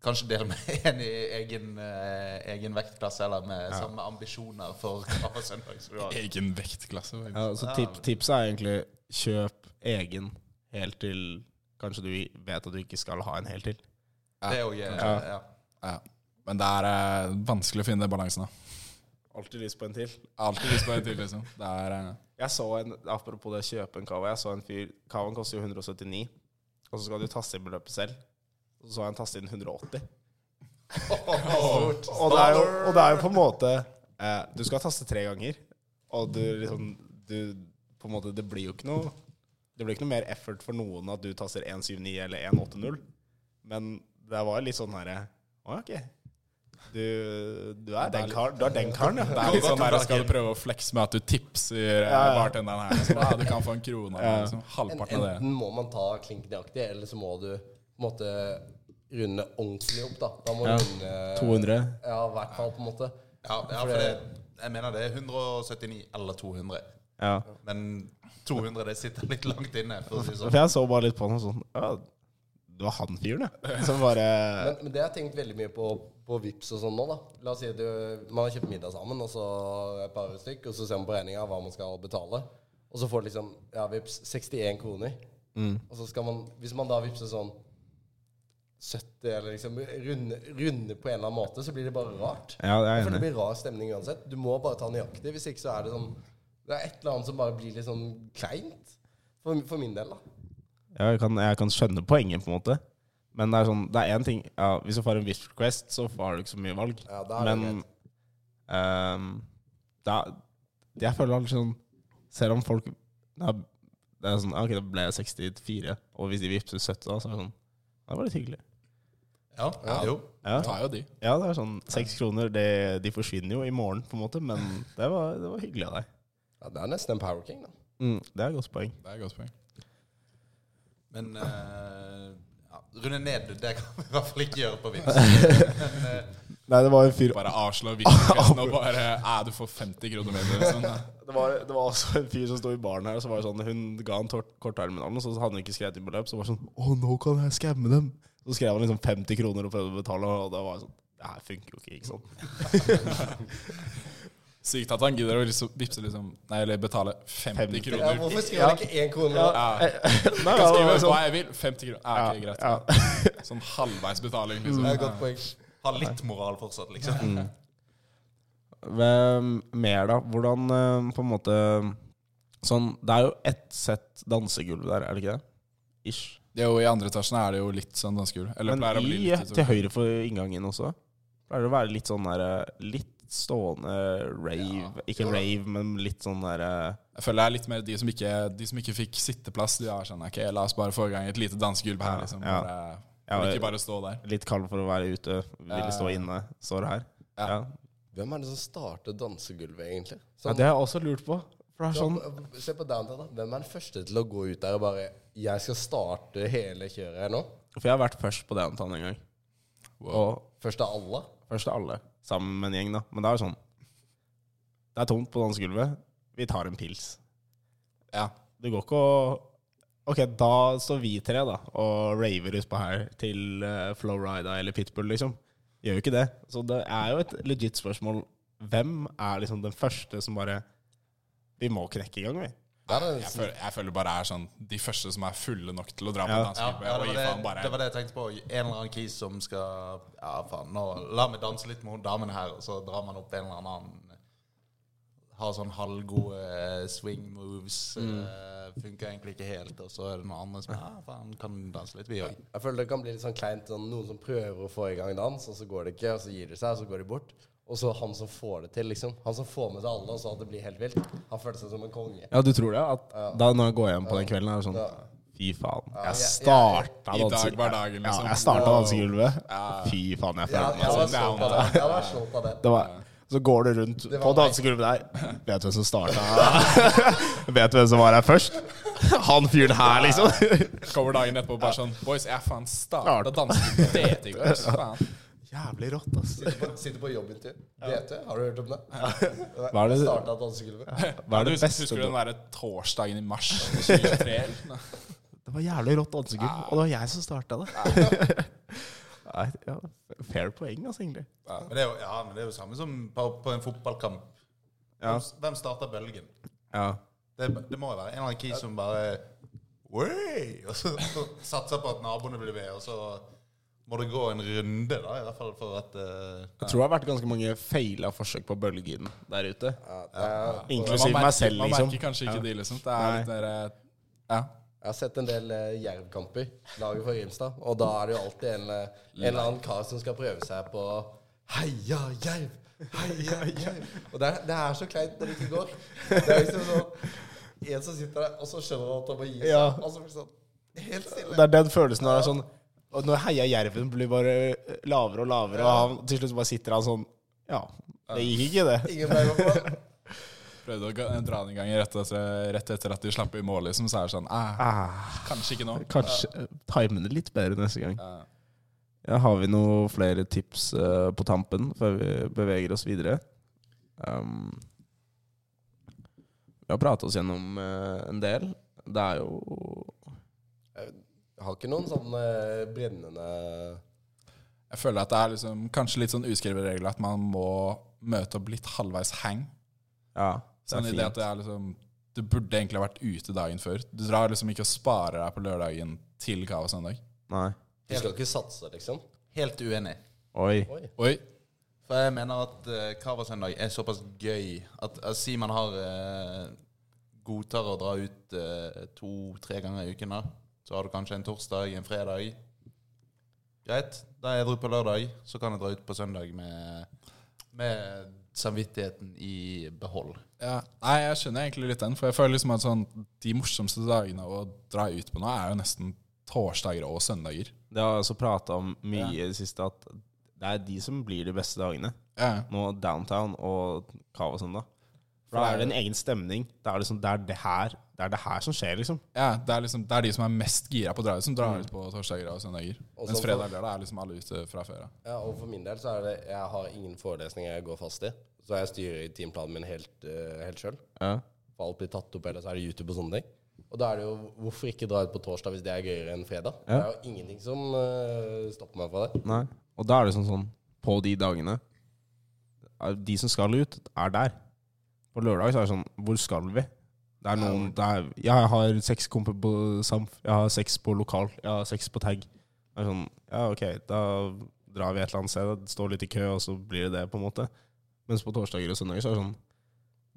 kanskje dele med en i egen, uh, egen vektklasse, eller med samme ambisjoner for hver søndag. du har. Egen vektklasse. faktisk. Ja, så tip, tipset er egentlig kjøp egen helt til kanskje du vet at du ikke skal ha en helt til. Det er jo eh, Ja. Ja. Men det er eh, vanskelig å finne den balansen. da. Alltid lyst på en til. Alltid lyst på en til, liksom. Det er eh, Jeg så en, Apropos det å kjøpe en cava. Jeg så en fyr Cavaen koster jo 179, og så skal du taste inn beløpet selv. Og så så jeg han taste inn 180. Og det er jo, og det er jo på en måte eh, Du skal taste tre ganger, og du liksom du, på en måte, Det blir jo ikke noe Det blir ikke noe mer effort for noen at du taster 179 eller 180. Men det var litt sånn herre Å, ok. Du, du, er den karen, du er den karen, det er litt sånn der, Skal du prøve å flekse med at du tipser eh, Ja, ja. bartenderen her? Så, ja, du kan få en krone. Liksom, En, halvparten av det. enten må man ta klink nøyaktig, eller så må du på en måte runde ordentlig opp. da Da må Ja. runde 200. Ja, i hvert fall, på en måte. Ja, ja, for det, jeg mener det er 179 eller 200. Ja. Men 200 det sitter litt langt inne, for å si sånn. For jeg så bare litt på den sånn Ja, det var han fyren, ja. Bare Men, men det har jeg tenkt veldig mye på på Vips og sånn nå, da. La oss si at du, man har kjøpt middag sammen, og så et par stykk, og så ser man på regninga hva man skal betale. Og så får du liksom ja, Vips 61 kroner. Og så skal man Hvis man da vippser sånn 70, eller liksom runde, runde på en eller annen måte, så blir det bare rart. Ja, det er For det blir rar stemning uansett. Du må bare ta nøyaktig. Hvis ikke så er det sånn Det er et eller annet som bare blir litt sånn kleint. For, for min del, da. Ja, jeg, kan, jeg kan skjønne poenget, på en måte. Men det er sånn Det er én ting ja, Hvis du får en Wish Request, så har du ikke så mye valg. Ja, det er det Men ehm, da, Jeg føler alltid sånn Selv om folk ja, Det er sånn Ok, det ble 64, og hvis de vippser 70, da, så er det sånn Det var litt hyggelig. Ja, jo. Ja, Tar jo de. ja det er sånn Seks kroner, det, de forsvinner jo i morgen, på en måte, men det var, det var hyggelig av deg. Ja, det er nesten en Power King, da. Mm, det er et godt poeng. Det er et godt poeng. Men uh, ja, runde ned, det kan vi i hvert fall ikke gjøre på Vipps. Men, Nei, det var en fyr Bare avslå virksomheten og bare Æ, du får 50 kroner mer. Sånn, Det var, det var også en fyr som sto i baren her, og så var det sånn Hun ga han og så hadde hun ikke skrevet inn beløp. Så var det sånn Å, nå kan jeg skamme dem! Så skrev han liksom 50 kroner og prøvde å betale, og da var jeg sånn Det her funker jo ikke, ikke sant? Sykt at han gidder å liksom, vippse liksom Nei, eller betale 50 50. Ja, kroner. hvorfor skriver han ikke én krone? Ja. Ja. Nei, Kan skrive sånn, hva jeg vil. 50 kroner. Ja, ok, greit. ja. Sånn halvveis betaling, liksom. Det er et godt poeng. ha litt moral fortsatt, liksom. Hvem mer, da? Hvordan eh, på en måte Sånn Det er jo ett sett dansegulv der, er det ikke det? Ish. Det er jo I andre etasjen er det jo litt sånn dansegulv. Eller Men pleier å bli i, litt til høyre for inngangen også pleier det å være litt sånn der eh, Litt stående rave. Ikke rave, men litt sånn der eh, Jeg føler det er litt mer de som ikke, de som ikke fikk sitteplass. De har sånn Ok, la oss bare få i gang et lite dansegulv her, liksom. Ja. Bare, Ja, for ikke bare stå der. Litt kald for å være ute. Ville stå inne. Står her. Ja. Ja. Hvem er det som starter dansegulvet, egentlig? ja, Sånn, Det har jeg også lurt på. For det er sånn Se på Downtown, da. Hvem er den første til å gå ut der og bare Jeg skal starte hele kjøret her nå. For jeg har vært først på downtown en gang. Og Først av alle. først av alle. Sammen med en gjeng, da. Men det er jo sånn Det er tomt på dansegulvet. Vi tar en pils. Ja. Det går ikke å Ok, da står vi tre da og raver utpå her til uh, Flowrida eller Pitbull, liksom. Gjør jo ikke det. Så det er jo et legit spørsmål. Hvem er liksom den første som bare Vi må knekke i gang, vi. Er Jeg føler, jeg føler bare er sånn de første som er fulle nok til å dra på Ja. Dansegruppe. ja, det, det, bare det var det jeg tenkte på. En eller annen kis som skal Ja, faen, nå la meg danse litt med hun damen her, og så drar man opp en eller annen Har sånn halvgode eh, swing moves. Mm. funker egentlig ikke helt, og så er det noen andre som Ja, faen, kan danse litt, vi òg. Jeg føler det kan bli litt sånn kleint. Sånn, noen som prøver å få i gang dans, og så går det ikke, og så gir de seg, og så går de bort. Og så han som får det til, liksom. Han som får med seg alle, og så at det blir helt vilt. Han føler seg som en konge. Ja, du tror det? At da når jeg går hjem på den kvelden, er det sånn Ja. Fy faen. Jeg jeg- starta I dag danse- var liksom. Ja, jeg starta dansegulvet. Fy faen, jeg føler meg sånn. så det. Jeg var slått av det. Det var, så går du rundt på dansegulvet der. Vet du hvem som starta Vet du hvem som var her først? Han fyren her, liksom. Kommer dagen etterpå bare sånn Boys, jeg faen starta dansegulvet i går. Faen. Jævlig rått, ass. Sitter på, sitter på jobbintervju. BT, har du hørt om det? Hva er det- starta dansegulvet. Hva er det beste Husker du den derre torsdagen i mars 2023? Det var jævlig rått dansegulv, og det var jeg som starta det. Nei, ja, fair poeng, altså, egentlig. Men det er jo, ja, men det er jo samme som på, på en fotballkamp. Ja. Hvem, starter bølgen? Ja. Det, det må jo være en eller annen kis som bare Wey! Og så, så satser på at naboene blir ved, og så må det gå en runde, da, i hvert fall for at uh, Jeg tror det har vært ganske mange feila forsøk på bølgen der ute. Ja, er, Inklusiv Man meg selv, man liksom. merker kanskje ikke Ja. de, liksom. Det er litt der, Ja. jeg har sett en del uh, jervkamper, laget for Grimstad, og da er det jo alltid en, eh, en eller annen kar som skal prøve seg på Heia jerv! Heia jerv! Og det er, det er så kleint når det ikke går. Det er liksom sånn En som sitter der, og så skjønner han at han må gi seg, Ja. og så blir sånn helt stille. Det er den følelsen når det er sånn Og når heia jerven blir bare lavere og lavere, og han, til slutt bare sitter han sånn Ja, det gikk ikke, det. Ingen vei å gå. Prøvde å dra den en gang rett etter, rett etter at de slapp i mål, liksom. Så er det sånn ah, Ah, Kanskje ikke nå. kanskje uh, time det litt bedre neste gang. Ja. Ja, har vi noen flere tips uh, på tampen før vi beveger oss videre? Um, vi har pratet oss gjennom uh, en del. Det er jo har ikke noen sånn eh, brennende Jeg føler at det er liksom, kanskje litt sånn uskrevet regel at man må møte opp litt halvveis hang. Ja, det Sånn er i det at fint. det er liksom Du burde egentlig ha vært ute dagen før. Du drar liksom ikke og sparer deg på lørdagen til Kava søndag. Nei. Du skal ikke satse, liksom? Helt uenig. Oi. Oi. Oi. For jeg mener at uh, Kava-søndag er såpass gøy at uh, Si man har eh, godtar å dra ut eh, to-tre ganger i uken, da. Så har du kanskje en torsdag, en fredag. Greit. Da er jeg edru på lørdag. Så kan jeg dra ut på søndag med, med samvittigheten i behold. Ja. Nei, jeg skjønner egentlig litt den. For jeg føler liksom at sånn de morsomste dagene å dra ut på nå, er jo nesten torsdager og søndager. Det har jeg også prata om mye i det siste, at det er de som blir de beste dagene. Ja. Nå downtown og Kava søndag. For da er det en egen stemning. Det er, liksom, det, er det, her, det er det her som skjer, liksom. ja det, er liksom, det er de som er mest gira på å dra ut, som drar ut på torsdager og søndager. Og Mens fredag og lørdag er liksom alle ute fra før av. Ja, og for min del så er det Jeg har ingen forelesninger jeg går fast i. Så jeg styrer timeplanen min helt, uh, helt sjøl. Ja. For alt blir tatt opp, eller så er det YouTube og sånne ting. Og da er det jo Hvorfor ikke dra ut på torsdag hvis det er gøyere enn fredag? Det er jo ingenting som uh, stopper meg fra det. Nei. Og da er det sånn sånn På de dagene er De som skal ut, er der. På lørdag så er det sånn Hvor skal vi? Det er noen det er, jeg har seks komper på Samf. Jeg har seks på lokal. Jeg har seks på tag. Det er sånn Ja, OK, da drar vi et eller annet sted. Det står litt i kø, og så blir det det, på en måte. Mens på torsdager og søndager så er det sånn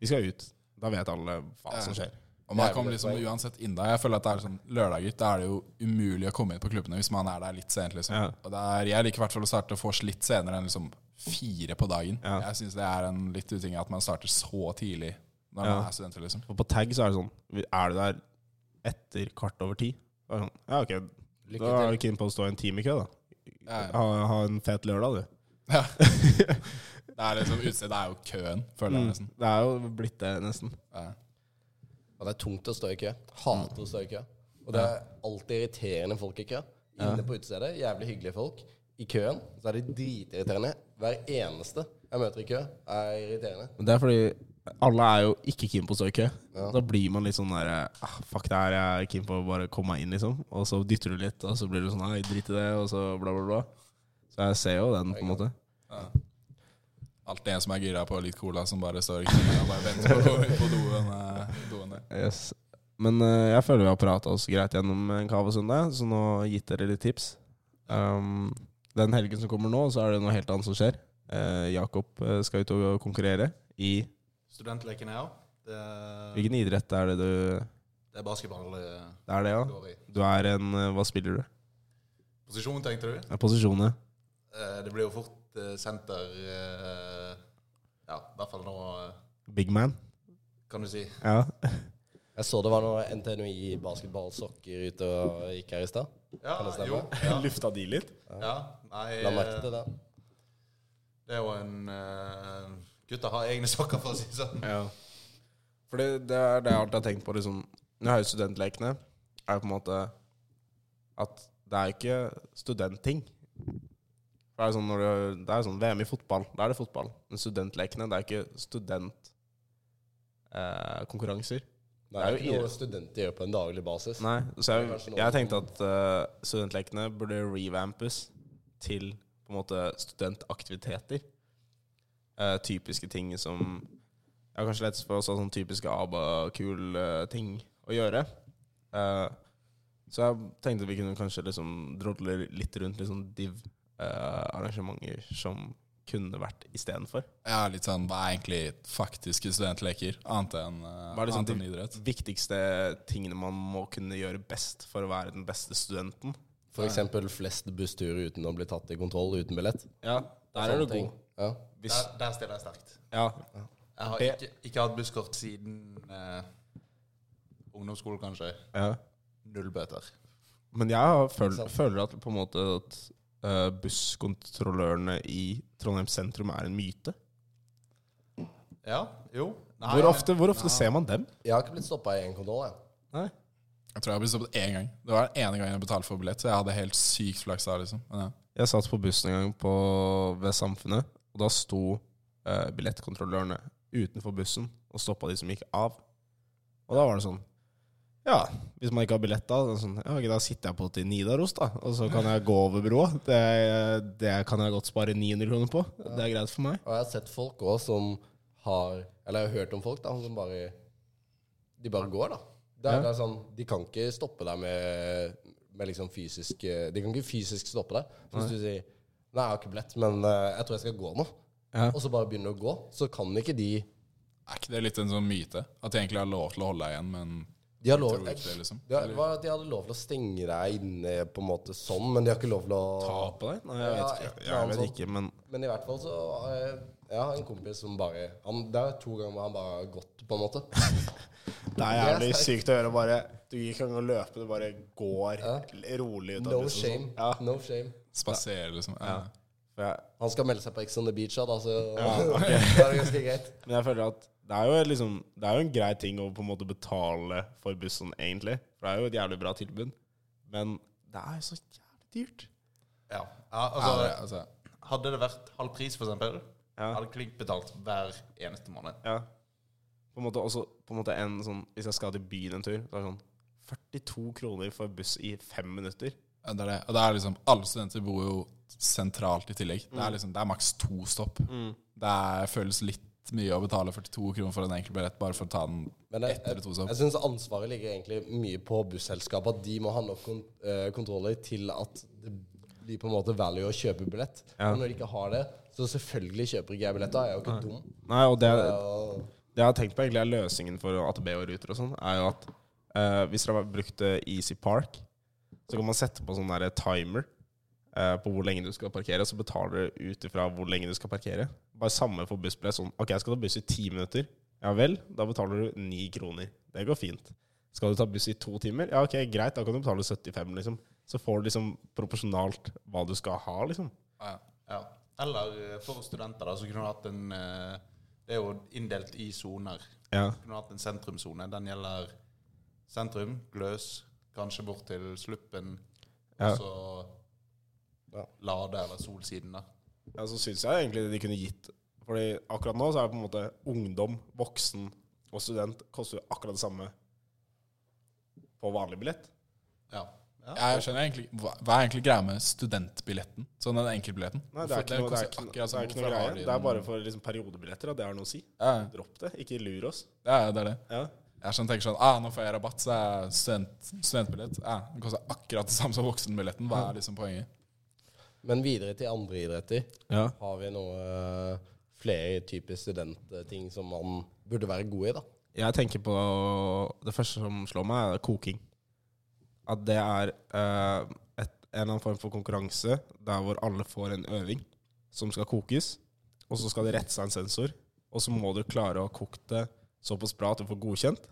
Vi skal ut. Da vet alle hva som skjer. Og man kommer liksom uansett inn der. Jeg føler at det er sånn lørdager. Da er det jo umulig å komme inn på klubbene hvis man er der litt sent. liksom. Ja. Og det er, Jeg liker i hvert fall å starte vors litt senere enn liksom fire på dagen. Ja. Jeg syns det er en litt uting at man starter så tidlig når Ja. man er studenter. liksom. Og på tag så er det sånn Er du der etter kvart over ti? Da er det sånn, ja, ok, Lykke da er du keen på å stå en time i kø, da. Ja. Ha, ha en fet lørdag, du. Ja. det er liksom Utstedet er jo køen, føler jeg nesten. Det er jo blitt det, nesten. Ja. Og det er tungt å stå i kø. Hater å stå i kø. Og det er alltid irriterende folk i kø. Inne på utestedet, jævlig hyggelige folk. I køen så er de dritirriterende. Hver eneste jeg møter i kø, er irriterende. Men det er fordi alle er jo ikke keen på å stå i kø. Da blir man litt sånn der ah, Fuck det her, jeg er keen på å bare komme meg inn, liksom. Og så dytter du litt, og så blir du sånn Nei, drit i det, og så bla, bla, bla. Så jeg ser jo den, på en måte. alltid en som er gira på litt cola, som bare står i kø og bare venter på, på doen. eh, doen der. Yes. Men uh, jeg føler vi har prata oss greit gjennom en kavasøndag, så nå gitt dere litt tips. Um, den helgen som kommer nå, så er det noe helt annet som skjer. Uh, Jakob eh, skal ut og konkurrere i Studentlekene, her. Det, Hvilken idrett er det du det er basketball det Det er det, ja? går i. Du er en eh, Hva spiller du? Posisjon, tenkte du? Ja, posisjon, ja. Det blir jo fort eh, senter eh, Ja, i hvert fall nå, eh, Big man. kan du si. Ja. Jeg så det var noe NTNUI basketballsokker ute og gikk her i stad. Ja, Kan det stemme? jo. Ja, Lufta de litt? ja. Nei, La merke eh, til det. det er jo en uh, Gutta har egne sokker, for å si det sånn. Ja. Fordi det er det jeg alltid har tenkt på liksom, Når jeg har studentlekene, er jo på en måte at det er ikke studentting. Det er, sånn når du, det er sånn VM i fotball, da er det fotball. Men studentlekene, det er ikke studentkonkurranser. Det er er jo jo ikke noe studenter gjør på en daglig basis. Nei, så jeg, jeg tenkte at uh, studentlekene burde revampes til på en måte studentaktiviteter. Eh, typiske ting som jeg har kanskje lett for også, sånne typiske ABA-kul-ting å gjøre. Uh, så jeg tenkte vi kunne kanskje liksom drodle litt rundt liksom div-arrangementer som kunne vært istedenfor. Ja, litt sånn, Hva er egentlig faktiske studentleker, annet enn uh, Hva er liksom de viktigste tingene man må kunne gjøre best for å være den beste studenten? Eksempel flest bussturer uten å bli tatt i kontroll uten billett. Ja, der er du god. Ja. Hvis, Der, der stiller jeg sterkt. ja, Jeg har ikke, ikke hatt busskort siden eh, ungdomsskolen, kanskje. ja. Null bøter. Men jeg føl, føler at på en måte at uh, busskontrollørene i Trondheim sentrum er en myte. Ja, jo. Nei, Hvor ofte, hvor ofte ser man dem? Jeg har ikke blitt stoppa i en kontroll, jeg. Nei. Jeg tror jeg har blitt stoppet én gang. Det var den ene gangen jeg betalte for billett, så jeg hadde helt sykt flaks da, liksom. Men ja. Jeg satt på bussen en gang på, ved Samfunnet, og da sto eh, billettkontrollørene utenfor bussen og stoppa de som gikk av. Og da var det sånn Ja, hvis man ikke har billett da, så sånn, ja, da sitter jeg på til Nidaros, da. Og så kan jeg gå over broa. Det, det kan jeg godt spare 900 kroner på. Det er greit for meg. Og jeg har sett folk òg som har Eller jeg har hørt om folk da som bare De bare går, da. Det er, Ja. sånn, De kan ikke stoppe deg med, med liksom fysisk De kan ikke fysisk stoppe deg. Hvis du sier Nei, jeg har ikke billett, men eh, jeg tror jeg skal gå nå. Ja. Og så bare begynner du å gå. Så kan ikke de Er ikke det litt en sånn myte? At de egentlig har lov til å holde deg igjen, men De har lov det, liksom? de, var at de hadde lov til å stenge deg inne på en måte sånn, men de har ikke lov til å Ta på deg? Nei, jeg vet ikke. Ja, Jeg vet ikke, men Men i hvert fall så eh, Jeg har en kompis som bare han, Det er to ganger hvor han bare har gått, på en måte. Det er jævlig sykt å høre bare Du gikk ikke engang å løpe, du bare går Ja. rolig ut av No bussen. shame. sånn. Ja. No shame. Spasere, liksom. Ja. Ja. Han skal melde seg på Ex on the Beach, da, så Ja, ok. da er det ganske greit. men jeg føler at det er, jo liksom, det er jo en grei ting å på en måte betale for bussen, egentlig. For det er jo et jævlig bra tilbud. Men det er jo så jævlig dyrt. Ja. ja Ja, altså, det, altså, hadde det vært halv pris, for eksempel, Ja. hadde klink betalt hver eneste måned. ja. På en måte også på en måte en sånn Hvis jeg skal til byen en tur, så er det sånn 42 kroner for buss i fem minutter. Det er det. Og det er liksom Alle studenter bor jo sentralt i tillegg. Det er liksom Det er maks to stopp. Det er, føles litt mye å betale 42 kroner for en enkel billett bare for å ta den Men jeg, ett eller to stopp. jeg syns ansvaret ligger egentlig mye på busselskapet. At de må ha nok kont eh, kontroller til at det blir på en måte value å kjøpe billett. Ja. Og når de ikke har det, så selvfølgelig kjøper ikke jeg billett. Da er jeg jo ikke dum. Nei, og det, det jeg har tenkt på egentlig er løsningen for AtB og Ruter og sånn, er jo at eh, hvis dere har brukt eh, Easy Park, så kan man sette på sånn der timer eh, på hvor lenge du skal parkere, og så betaler du ut ifra hvor lenge du skal parkere. Bare samme for bussbillett. Sånn, ok, jeg skal ta buss i ti minutter. Ja vel, da betaler du ni kroner. Det går fint. Skal du ta buss i to timer? Ja, ok, greit, da kan du betale 75, liksom. Så får du liksom proporsjonalt hva du skal ha, liksom. Ja. Ja. Eller eh, for studenter, da, så kunne du hatt en eh, Det er jo inndelt i soner. Ja. Kunne du hatt en sentrumssone. Den gjelder sentrum, Gløs, kanskje bort til Sluppen, Ja. og så Ja. Lade eller Solsiden, da. Ja, så syns jeg egentlig de kunne gitt Fordi akkurat nå så er det på en måte ungdom, voksen og student koster jo akkurat det samme på vanlig billett. Ja. Jeg skjønner egentlig hva, er egentlig greia med studentbilletten? Sånn den enkeltbilletten? Nei, det er ikke noe, det er ikke, det er ikke noe greie. Det er bare for liksom, periodebilletter at det har noe å si. ja, Dropp det, ikke lur oss. ja, det er det. Ja. Jeg sånn, tenker sånn ah, Nå får jeg rabatt, så er student, studentbillett ja, Den koster akkurat det samme som voksenbilletten. Hva er liksom poenget? Men videre til andre idretter. Ja. Har vi noe eh, flere typer studentting som man burde være god i, da? Jeg tenker på Det første som slår meg, er koking. At det er eh, et, en eller annen form for konkurranse der hvor alle får en øving som skal kokes, og så skal det rette seg en sensor, og så må du klare å ha kokt det såpass bra at du får godkjent,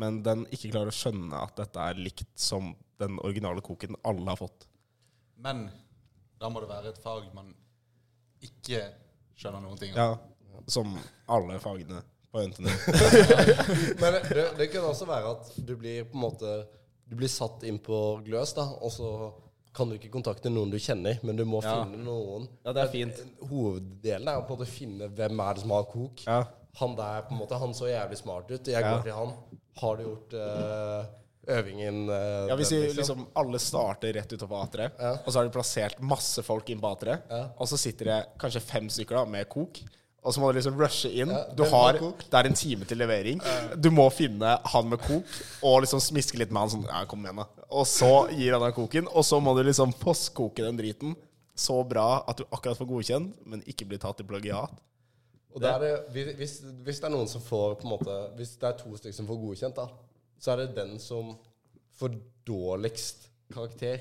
men den ikke klarer å skjønne at dette er likt som den originale koken alle har fått. Men da må det være et fag man ikke skjønner noen ting av. Ja, som alle fagene på NTNU. Men det, det kan også være at du blir på en måte Du blir satt inn på gløs, da, og så kan du ikke kontakte noen du kjenner, men du må Ja. finne noen. Ja, det er fint. Hoveddelen er jo på en måte å finne hvem er det som har kok. Ja. Han der på en måte, han så jævlig smart ut. Jeg Ja. går til han. Har du gjort eh, øvingen eh, Ja, Hvis den, vi liksom alle starter rett utover A3, Ja. og så har de plassert masse folk inn på A3, Ja. og så sitter det kanskje fem stykker da med kok, og så må du liksom rushe inn. Ja, Du har, har det er en time til levering. Du må finne han med kok, og liksom smiske litt med han sånn Ja, kom igjen, da. Og så gir han deg koken, og så må du liksom postkoke den driten så bra at du akkurat får godkjent, men ikke blir tatt i plagiat. Og da er det, hvis- hvis, det er noen som får på en måte Hvis det er to stykker som får godkjent, da, så er det den som får dårligst karakter,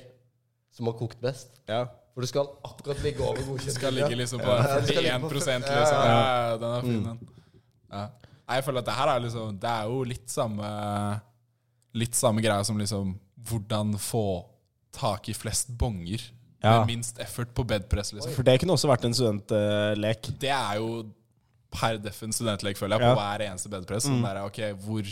som har kokt best. Ja. For du skal akkurat ligge over godkjent. Skal ligge liksom på Ja, det 41 liksom. Ja, Ja, den er fin, den. Ja. Jeg føler at det her er liksom Det er jo litt samme Litt samme greia som liksom hvordan få tak i flest bonger Ja. med minst effort på bedpress, liksom. For det kunne også vært en studentlek. Det er jo per deff en studentlek, føler jeg, på Ja. hver eneste bedpress. Sånn der, ok, hvor,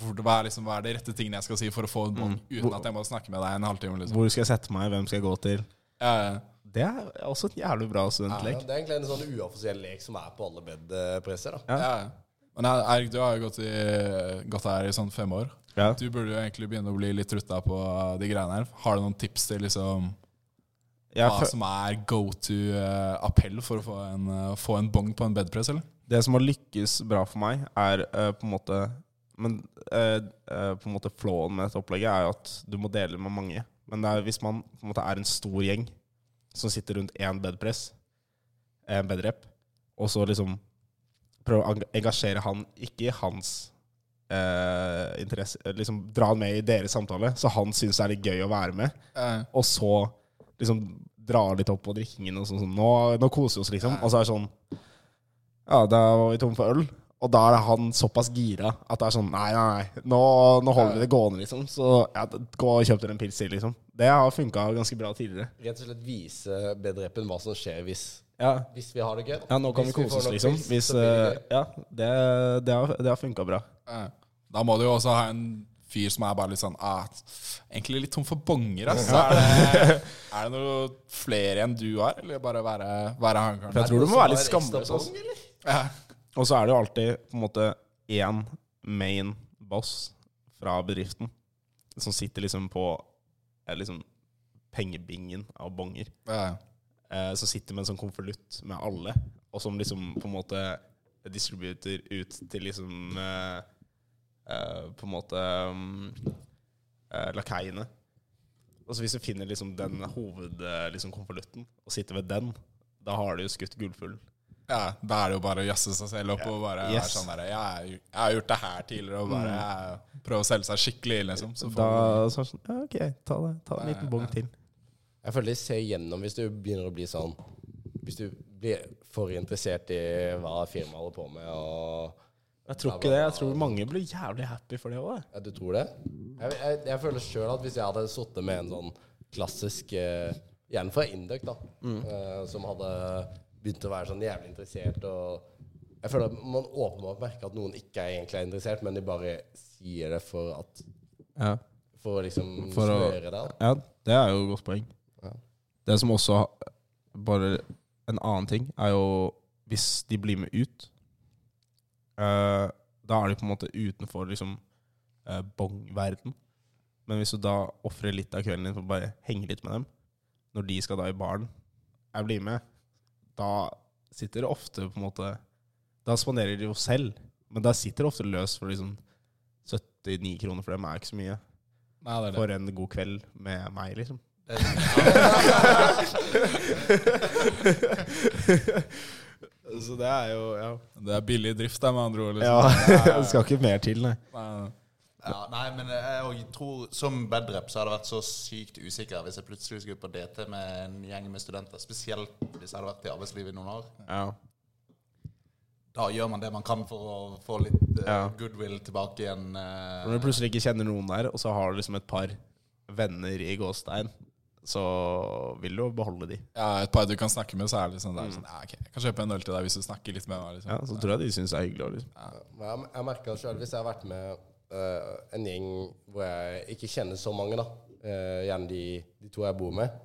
hvor hva, er liksom, hva er de rette tingene jeg skal si for å få en bong, uten at jeg må snakke med deg en halvtime? Liksom. Hvor skal jeg sette meg? Hvem skal jeg gå til? Ja, ja. Det er også et jævlig bra Ja, studentlek. det er egentlig en sånn uoffisiell lek som er på alle bedpresser. Ja. Ja. Men Erik, du har jo gått, i, gått her i sånn fem år. Ja. Du burde jo egentlig begynne å bli litt rutta på de greiene her. Har du noen tips til liksom hva som er go to-appell for å få en, eh, få en bong på en bedpress, eller? Det som har lykkes bra for meg, er uh, på en måte Men uh, uh, på en måte flåen med dette opplegget er jo at du må dele med mange. Men er, hvis man på en måte er en stor gjeng som sitter rundt én bedpress, en bedrep, og så liksom prøve å engasjere han, ikke i hans eh, interesse Liksom dra han med i deres samtale, så han syns det er litt gøy å være med. Uh. Og så liksom drar litt opp på drikkingen og sånn. sånn. Nå, nå koser vi oss, liksom. Og så er det sånn Ja, da var vi tomme for øl. Og da er han såpass gira at det er sånn Nei, nei, nei. Nå, nå holder vi det gående, liksom. Så ja, gå og kjøp dere en pils til, liksom. Det har funka ganske bra tidligere. Rett og slett vise bedrepen hva som skjer hvis, Ja, hvis vi har det gøy. ja nå kan vi Hvis vi kose oss, liksom. pils, Hvis uh, det. Ja, det, det har, det har funka bra. Ja. Da må du jo også ha en fyr som er bare litt sånn ah, Egentlig litt tom for bonger, ass. Er det, er det noe flere enn du har, eller bare være, være han karen jeg tror du må være litt skamløs. Altså. Ja. Og så er det jo alltid på en måte én main boss fra bedriften som sitter liksom på eh, liksom pengebingen av bonger. Ja. Eh, som sitter med en sånn konvolutt med alle, og som liksom på en måte distributer ut til liksom eh, eh, På en måte um, uh, lakeiene. Og så hvis du finner liksom den hovedkonvolutten liksom og sitter ved den, da har du jo skutt gullfuglen. ja, Da er det jo bare å jazze seg selv opp og bare Yes. være sånn der jeg, jeg har gjort det her tidligere, og bare jeg, prøve å selge seg skikkelig liksom. Så får Da så det sånn Ja, OK, ta det. Ta en liten bong til. Jeg føler de ser igjennom hvis du begynner å bli sånn Hvis du blir for interessert i hva firmaet holder på med, og Jeg tror ikke det. Jeg tror mange blir jævlig happy for det òg. ja, Du tror det? Jeg, jeg, jeg føler sjøl at hvis jeg hadde sittet med en sånn klassisk eh, Gjerne fra Induc, da. eh, som hadde begynt å være sånn jævlig interessert og Jeg føler at man åpenbart merker at noen ikke er egentlig er interessert, men de bare sier det for at Ja. For å liksom For å- det. ja, det er jo et godt poeng. Ja. Det som også Bare en annen ting er jo hvis de blir med ut eh, Da er de på en måte utenfor liksom uh, bongverden. Men hvis du da ofrer litt av kvelden din for å bare henge litt med dem, når de skal da i baren, jeg blir med, da sitter det ofte på en måte Da spanderer de jo selv, men da sitter det ofte løst for liksom 79 kroner for dem er ikke så mye. Nei, det det. For en god kveld med meg, liksom. Så det er jo Ja. Det er billig drift, der, med andre ord. ja Liksom. det skal ikke mer til, nei. Nei, ja, nei, men jeg tror som bedrep så hadde jeg vært så sykt usikker hvis jeg plutselig skulle på DT med en gjeng med studenter. Spesielt hvis jeg hadde vært i arbeidslivet i noen år. Ja. Da gjør man det man kan for å få litt eh, Ja. goodwill tilbake igjen. eh. Når du plutselig ikke kjenner noen der, og så har du liksom et par venner i gåstein, så vil du jo beholde de. Ja, Et par du kan snakke med, så er det liksom, der, mm. sånn ja, ok, Jeg kan kjøpe en øl til deg hvis du snakker litt med meg. Liksom. Ja, Så tror jeg de syns det er hyggelig. Liksom. Ja. Jeg, jeg merker selv, Hvis jeg har vært med uh, en gjeng hvor jeg ikke kjenner så mange, da uh, gjerne de, de to jeg bor med,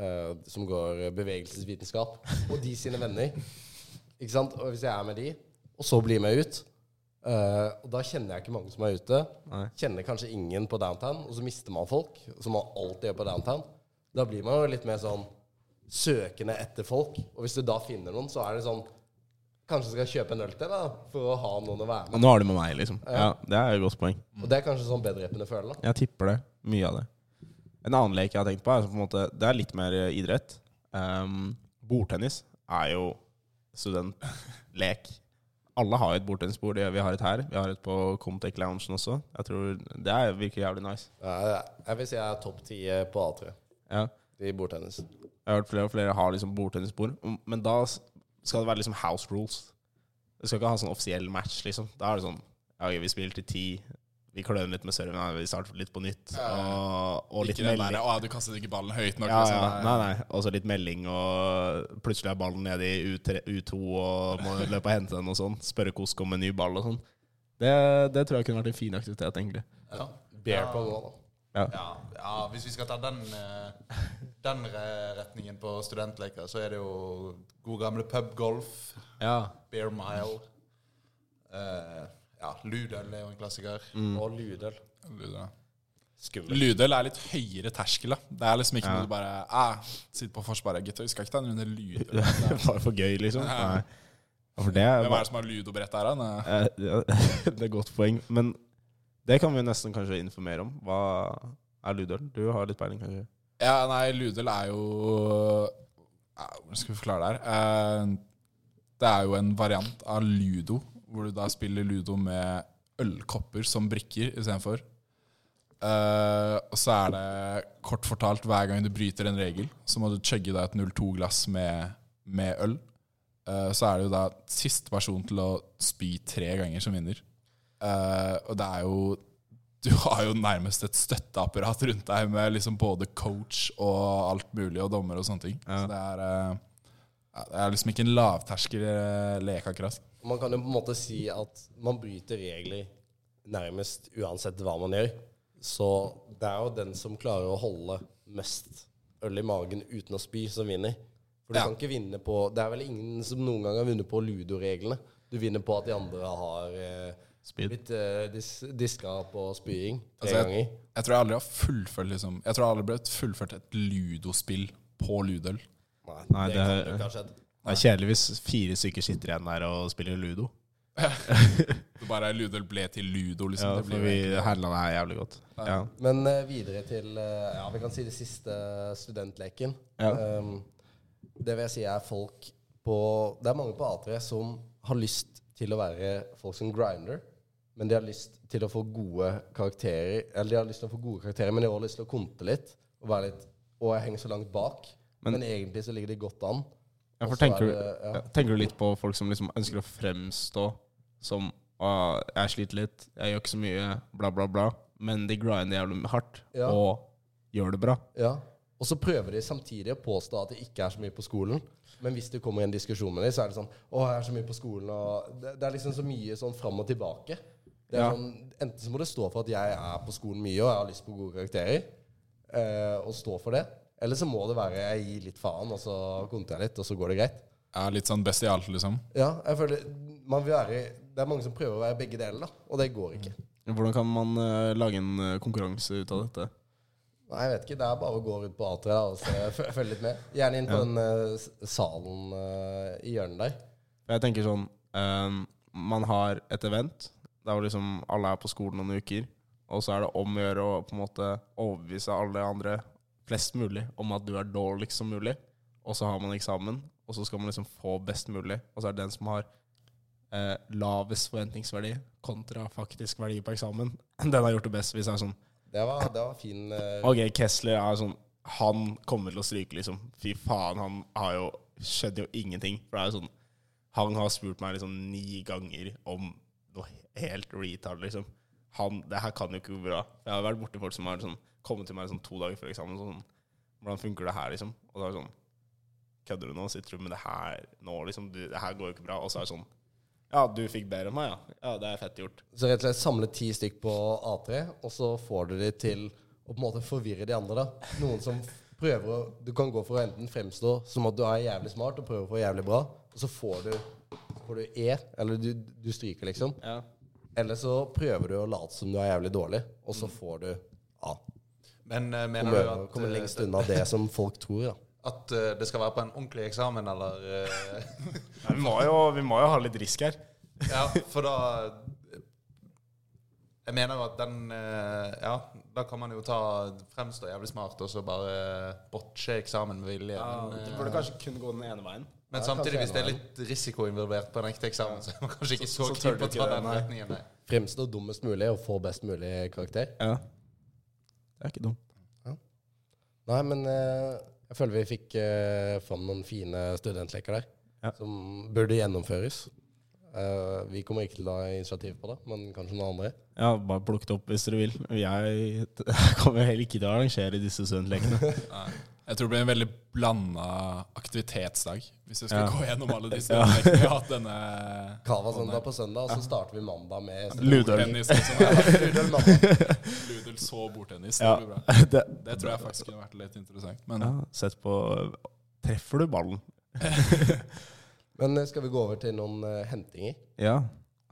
uh, som går bevegelsesvitenskap, og de sine venner Ikke sant? Og Hvis jeg er med de, og så blir med ut Uh, Og Da kjenner jeg ikke mange som er ute. Nei. Kjenner kanskje ingen på downtown, og så mister man folk, som man alltid gjør på downtown. Da blir man jo litt mer sånn søkende etter folk. Og hvis du da finner noen, så er det sånn Kanskje skal jeg kjøpe en øl til da, for å ha noen å være med. nå har du med meg, liksom. Ja, Det er et godt poeng. Og det er kanskje sånn bedrepende føler, da. Jeg tipper det. Mye av det. En annen lek jeg har tenkt på, er på en måte, det er litt mer eh, idrett. Um, bordtennis er jo studentlek. Alle har jo et bordtennisbord. Vi har et her. Vi har et på Comtec Loungen også. Jeg tror Det er, virker jævlig nice. Ja, jeg vil si jeg er topp ti eh, på A3 Ja. i bordtennis. Jeg har hørt flere og flere har liksom bordtennisbord. Men da skal det være liksom house rules. Du skal ikke ha sånn offisiell match, liksom. Da er det sånn Ja, ok, vi spiller til ti. Vi kløner litt med serven. Vi starter litt på nytt. Og, og litt Ikke den melding. der, å, du kastet ikke ballen høyt nok. Ja, liksom. ja. Nei, nei. Og så litt melding, og plutselig er ballen nede i U3, U2 og må løpe og hente den og sånn. Spørre Kosk om en ny ball og sånn. Det, det tror jeg kunne vært en fin aktivitet, egentlig. Ja. Bear på det, da. Ja. Ja, ja, hvis vi skal ta den, eh, den retningen på studentleker, så er det jo god gamle pubgolf, Ja. bear mile. uh, ja, ludøl er jo en klassiker. Og Ludøl. Ludøl. Skummel. Lydøl er litt høyere terskel. da Det er liksom ikke Ja. noe du bare ah, Sitter på forsvaret, gutter. Vi skal ikke ta en runde lydøl. Bare for gøy, liksom. Ja. Nei. For det Hvem er det som har ludobrett her, da? Eh, det er et godt poeng. Men det kan vi nesten kanskje informere om. Hva er ludøl? Du har litt peiling, kanskje? Ja, nei, ludøl er jo Hvordan skal vi forklare det her? Eh, det er jo en variant av ludo, hvor du da spiller ludo med ølkopper som brikker istedenfor. Uh, og så er det kort fortalt hver gang du bryter en regel, så må du chugge deg et 02-glass med, med øl. Uh, så er det jo da siste person til å spy tre ganger som vinner. Eh, og det er jo Du har jo nærmest et støtteapparat rundt deg med liksom både coach og alt mulig, og dommer og sånne ting. Ja. Så det er, uh, det er liksom ikke en lavterskel eh, lek, akkurat. Man kan jo på en måte si at man bryter regler nærmest uansett hva man gjør. Så det er jo den som klarer å holde mest øl i magen uten å spy, som vinner. For du Ja. kan ikke vinne på Det er vel ingen som noen gang har vunnet på ludoreglene. Du vinner på at de andre har eh, Spyd. Litt uh, dis diska på spying tre Altså, jeg, ganger. jeg tror jeg aldri har fullført liksom, Jeg tror jeg aldri ble fullført et ludospill på ludøl. Nei, Nei, det, det- kan er kjedelig hvis fire stykker sitter igjen der og spiller ludo. Det bare Ludøl ble til ludo, liksom. Ja, for vi handla det her jævlig godt. Ja. Men uh, videre til uh, Ja, vi kan si det siste studentleken. Ja. Um, det vil jeg si er folk på Det er mange på A3 som har lyst til å være folk som grinder, men de har lyst til å få gode karakterer Eller de har lyst til å få gode karakterer, men de har også lyst til å konte litt og være litt Og jeg henger så langt bak, men, Men- egentlig så ligger de godt an. Ja, for er tenker, du, det- ja. ja, tenker du litt på folk som liksom ønsker å fremstå som «Å, Jeg sliter litt, jeg gjør ikke så mye, bla, bla, bla. Men de grinder jævlig hardt Ja. og gjør det bra. Ja. Og så prøver de samtidig å påstå at det ikke er så mye på skolen. Men hvis det kommer i en diskusjon med dem, så er det sånn Å, jeg er så mye på skolen, og Det, det er liksom så mye sånn fram og tilbake. Det er Ja. sånn, enten så må det stå for at jeg er på skolen mye, og jeg har lyst på gode karakterer, eh, og stå for det. Eller så må det være jeg gir litt faen, og så konter jeg litt, og så går det greit. Ja, litt sånn bestialt, liksom. Ja, jeg føler man vil være Det er mange som prøver å være begge deler, da, og det går ikke. Hvordan kan man uh, lage en eh, konkurranse ut av dette? Nei, jeg vet ikke. Det er bare å gå ut på A3 da, og se, følge litt med. Gjerne inn på Ja. den uh, salen i hjørnet der. Jeg tenker sånn Man har et event der hvor liksom alle er på skolen noen uker, og så er det om å gjøre å på en måte overbevise alle andre, flest mulig, om at du er dårligst som mulig. Og så har man eksamen, og så skal man liksom få best mulig. Og så er det den som har eh, lavest forventningsverdi kontra faktisk verdi på eksamen, den har gjort det best. Hvis det er sånn Det var, det var fin eh, Ok, Kessler er sånn Han kommer til å stryke, liksom. Fy faen, han har jo skjønner jo ingenting. For det er jo sånn Han har spurt meg liksom ni ganger om noe helt retard, liksom. Han, det her kan jo ikke gå bra. Jeg har vært borti folk som har sånn, kommet til meg sånn to dager før eksamen. Sånn, hvordan funker det her, liksom? Og så er det sånn Kødder du nå? Sitter du med det her nå, liksom? Du, det her går jo ikke bra. Og så er det sånn Ja, du fikk bedre enn meg, ja. Ja, det er fett gjort. Så rett og slett samle ti stykk på A3, og så får du de til å på en måte forvirre de andre. da. Noen som prøver å Du kan gå for å enten fremstå som at du er jævlig smart og prøver å få jævlig bra, og så får du, får du er, eller du, du stryker, liksom. Ja. Eller så prøver du å late som du er jævlig dårlig, og så får du A. Men uh, mener Kommer, du at, kommer eh, lengst unna det som folk tror, da. at uh, det skal være på en ordentlig eksamen, eller uh... Nei, vi, må jo, vi må jo ha litt risk her. Ja, for da Jeg mener jo at den Ja, da kan man jo ta fremstå jævlig smart og så bare botche eksamen med vilje. Ja, Det burde kanskje kun gå den ene veien. Men Ja, samtidig, hvis det er litt risiko involvert på en ekte eksamen, så er man kanskje ikke så, Så- så keen på å ta den retningen. Nei. Fremstå dummest mulig og få best mulig karakter. Ja. Det er ikke dumt. Nei, men eh, jeg føler vi fikk uh, fram noen fine studentleker der. Ja. Som burde gjennomføres. Uh, vi kommer ikke til å ha initiativ på det, men kanskje noen andre. Ja, bare plukk det opp hvis dere vil. Jeg kommer heller ikke til å arrangere disse studentlekene. Jeg tror det blir en veldig blanda aktivitetsdag. Hvis vi skal Ja. gå gjennom alle disse Ja. vi har hatt denne Kava søndag på søndag, og så starter vi mandag med Ludøl. Liksom. Ludøl så bordtennis. Ja. Det blir bra. Det, Det tror jeg faktisk kunne vært litt interessant. Men ja, sett på Treffer du ballen? Men eh, skal vi gå over til noen uh, hentinger? Ja.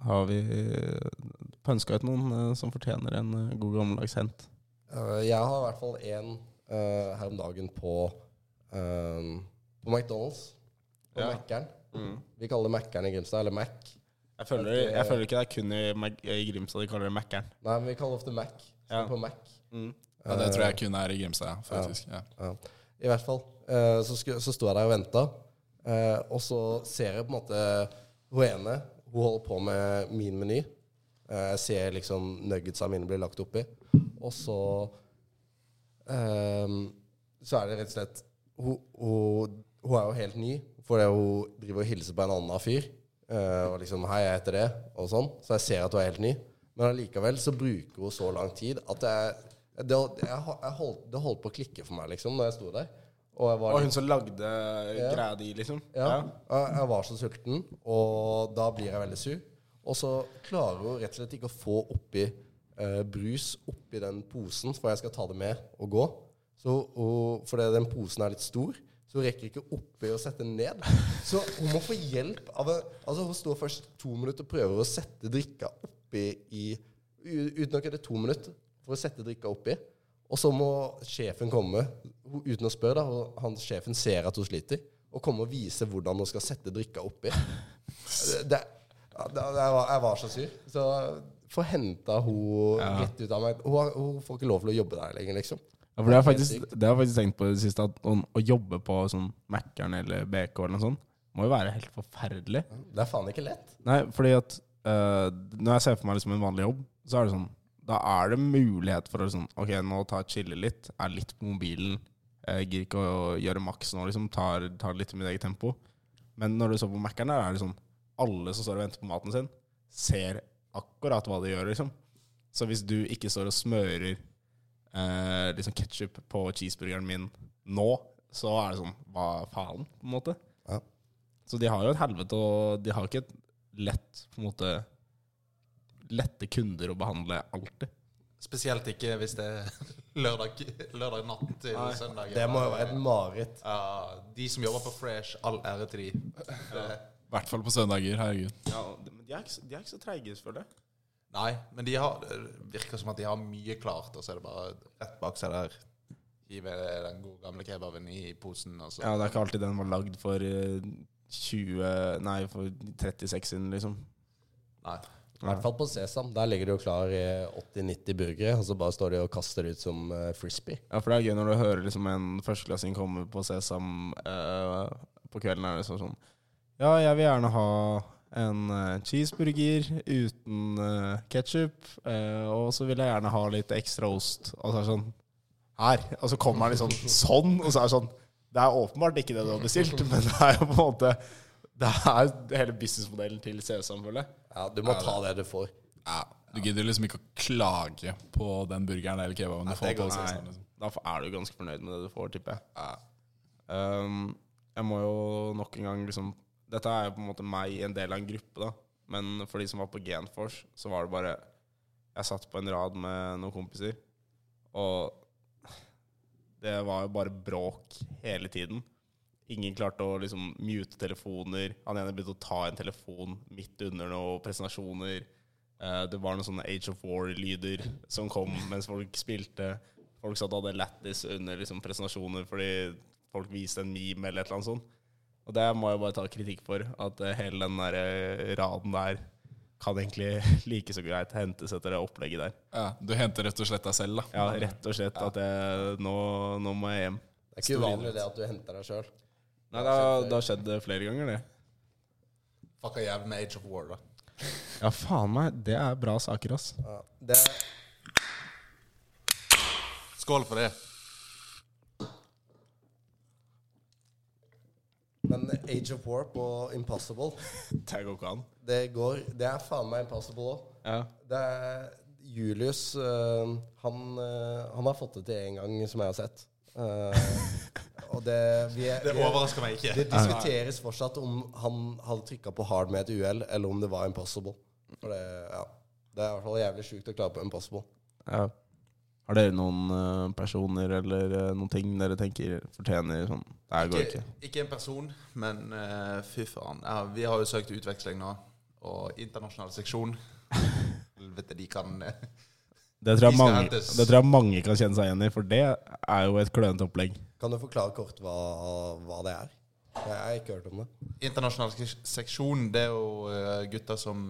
Har vi pønska ut noen uh, som fortjener en uh, god gammeldags hent? Eh, jeg har i hvert fall én her om dagen på, um, på McDonald's. På Ja. Mækkern. Vi kaller det Mækkern i Grimstad, eller Mac. Jeg føler, jeg føler ikke det er kun i, Mac- i Grimstad de kaller det Mækkern. Nei, men vi kaller ofte Mac. Ja. på Mac. ja, det tror jeg kun er i Grimstad, ja, faktisk. Ja. Ja. I hvert fall. Uh, så, så sto jeg der og venta, uh, og så ser jeg på en måte hun ene Hun holder på med min meny. Eh, jeg ser liksom nuggetsa mine blir lagt oppi. Og så eh, Så er det rett og slett Hun, hun, hun er jo helt ny, fordi hun driver og hilser på en annen fyr. Uh, og liksom 'Hei, jeg heter det', og sånn. Så jeg ser at hun er helt ny. Men allikevel så bruker hun så lang tid at jeg, det, jeg, jeg holdt, det holdt på å klikke for meg, liksom, når jeg sto der. Og var Og hun som lagde greia di, liksom? ja, jeg jeg var så sulten, og da blir jeg veldig sur. Og så klarer hun rett og slett ikke å få oppi eh, brus oppi den posen, for jeg skal ta det med og gå. Så og, fordi den posen er litt stor, så rekker ikke oppi å sette den ned. Så hun må få hjelp av Altså, hun står først to minutter og prøver å sette drikka oppi i Uten å kødde to minutter for å sette drikka oppi. Og så må sjefen komme, uten å spørre, da, han, sjefen ser at hun sliter, og komme og vise hvordan hun skal sette drikka oppi. Det, det, det, jeg, var, jeg var så sur. Så få henta hun Ja. rett ut av meg. Hun, hun får ikke lov til å jobbe der lenger, liksom. Ja, for det har faktisk, det har faktisk tenkt på det siste, at å, å jobbe på sånn Mækkern eller BK eller noe sånt, må jo være helt forferdelig. Det er faen ikke lett. Nei, fordi at uh, når jeg ser for meg liksom en vanlig jobb, så er det sånn Da er det mulighet for å sånn Ok, nå jeg chille litt, er litt på mobilen. Jeg gidder ikke å gjøre maks nå, liksom. Tar, tar litt i mitt eget tempo. Men når du så på Mækkern er det sånn Alle som står og venter på maten sin, ser akkurat hva de gjør, liksom. Så hvis du ikke står og smører eh, liksom ketsjup på cheeseburgeren min nå, så er det sånn Hva faen, på en måte? Ja. Så de har jo et helvete, og de har ikke et lett på en måte lette kunder å behandle alltid. Spesielt ikke hvis det er lørdag, lørdag natt til Nei, søndag. Det må jo være et mareritt. Ja, de som jobber på Fresh, all ære til de. I hvert fall på søndager. Herregud. Ja, men de er ikke, så- de er ikke så treige, føler jeg. Nei, men de har, det virker som at de har mye klart, og så er det bare rett bak seg der. Hive den gode gamle kebaben i posen, og så Ja, det er ikke alltid den var lagd for eh, 20 Nei, for 36 siden, liksom. Nei. I hvert fall på Sesam. Der ligger det jo klar eh, 80-90 burgere, og så bare står de og kaster det ut som eh, frisbee. Ja, for det er gøy når du hører liksom en førsteklassing komme på Sesam eh, på kvelden. er det sånn sånn Ja, jeg vil gjerne ha en eh, cheeseburger uten uh, ketsjup, og så vil jeg gjerne ha litt ekstra ost. Og så er det sånn Her! Og så kommer han liksom sånn, og så er det sånn Det er åpenbart ikke det du har bestilt, men det er jo på en måte Det er hele businessmodellen til føler. Ja, du må ta det du får. Ja, du gidder liksom ikke å klage på den burgeren eller kebaben du får på. Liksom. da er du ganske fornøyd med det du får, tipper jeg. Um, jeg må jo nok en gang liksom Dette er jo på en måte meg i en del av en gruppe, da. Men for de som var på Genforce, så var det bare Jeg satt på en rad med noen kompiser, og det var jo bare bråk hele tiden. Ingen klarte å liksom mute telefoner. Han ene begynte å ta en telefon midt under noen presentasjoner. Eh, det var noen sånne Age of War-lyder som kom mens folk spilte. Folk satt og hadde lættis under liksom, presentasjoner fordi folk viste en meme eller et eller annet sånt. Og det må jeg bare ta kritikk for. At eh, hele den der eh, raden der kan egentlig like så greit hentes etter det opplegget der. Ja, du henter rett og slett deg selv, da. Ja, rett og slett at jeg, nå, nå må jeg hjem. Det er ikke uvanlig det at du henter deg sjøl. Nei, det har, det har skjedd flere ganger, det. Fucka jævlig med Age of War, da. Ja, faen meg. Det er bra saker, ass. Ja, det Skål for det. Men Age of Warp og Impossible, Det går ikke an. det går Det er faen meg Impossible òg. Ja. Det er Julius øh, han, øh, han har fått det til en gang, som jeg har sett. Uh, og det vi er, Det er- overrasker meg ikke. Det diskuteres fortsatt om han hadde trykka på hard med et uhell, eller om det var impossible. For det, ja. det er i hvert fall jævlig sjukt å klare på impossible. ja. Har dere noen personer eller noen ting dere tenker fortjener sånn Det går Ikke, ikke. ikke en person, men uh, fy faen. Ja, vi har jo søkt utveksling nå, og internasjonal seksjon Helvete, de kan eh, Det tror, jeg De mange, det tror jeg mange kan kjenne seg igjen i, for det er jo et klønete opplegg. Kan du forklare kort hva, hva det er? Jeg har ikke hørt om det. Internasjonal seksjon, det er jo eh, gutter som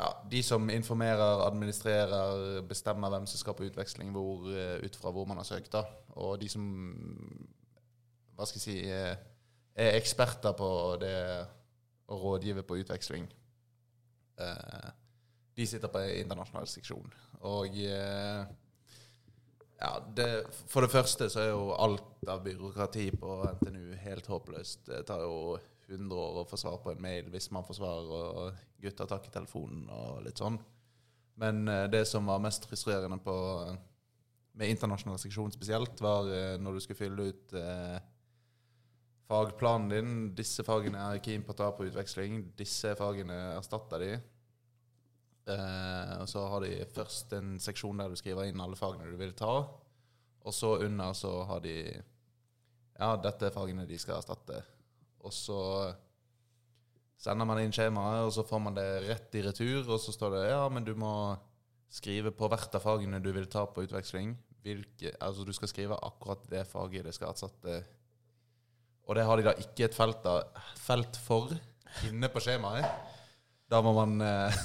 Ja, de som informerer, administrerer, bestemmer hvem som skal på utveksling hvor, eh, ut fra hvor man har søkt. da. Og de som Hva skal jeg si Er eksperter på det å rådgive på utveksling. Eh, de sitter på internasjonal seksjon. Og eh, ja, det, For det første så er jo alt av byråkrati på NTNU helt håpløst. Det tar jo 100 år å få svar på en mail hvis man får svar, og gutta tar ikke telefonen og litt sånn. Men eh, det som var mest frustrerende på, med internasjonal seksjon spesielt, var eh, når du skulle fylle ut eh, fagplanen din. Disse fagene er keen på å ta på utveksling. Disse fagene erstatter de. Eh, og så har de først en seksjon der du skriver inn alle fagene du vil ta. Og så under så har de Ja, dette er fagene de skal erstatte. Og så sender man inn skjemaet, og så får man det rett i retur. Og så står det ja, men du må skrive på hvert av fagene du vil ta på utveksling. Hvilke, altså Du skal skrive akkurat det faget det skal erstatte. Og det har de da ikke et felt, da, felt for inne på skjemaet. Da må man eh,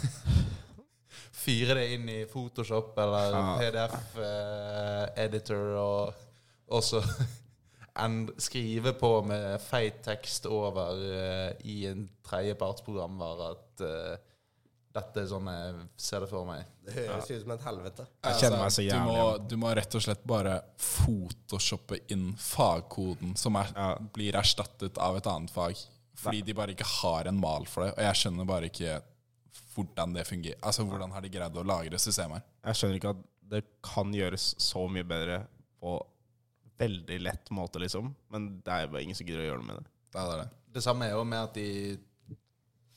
fyre det inn i Photoshop eller PDF-editor, og, og så en, skrive på med feit tekst over uh, i en tredjepartsprogramvare at uh, dette er sånn jeg ser det for meg. Det høres ut som et helvete. Jeg kjenner meg så du, jævlig må, du må rett og slett bare photoshoppe inn fagkoden som er, Ja. blir erstattet av et annet fag. Fordi de bare ikke har en mal for det. Og jeg skjønner bare ikke hvordan det fungerer. Altså, Hvordan har de greid å lagre systemet? her? Jeg skjønner ikke at det kan gjøres så mye bedre på veldig lett måte, liksom. Men det er jo bare ingen som gidder å gjøre noe med det. Det er det. Det samme er jo med at de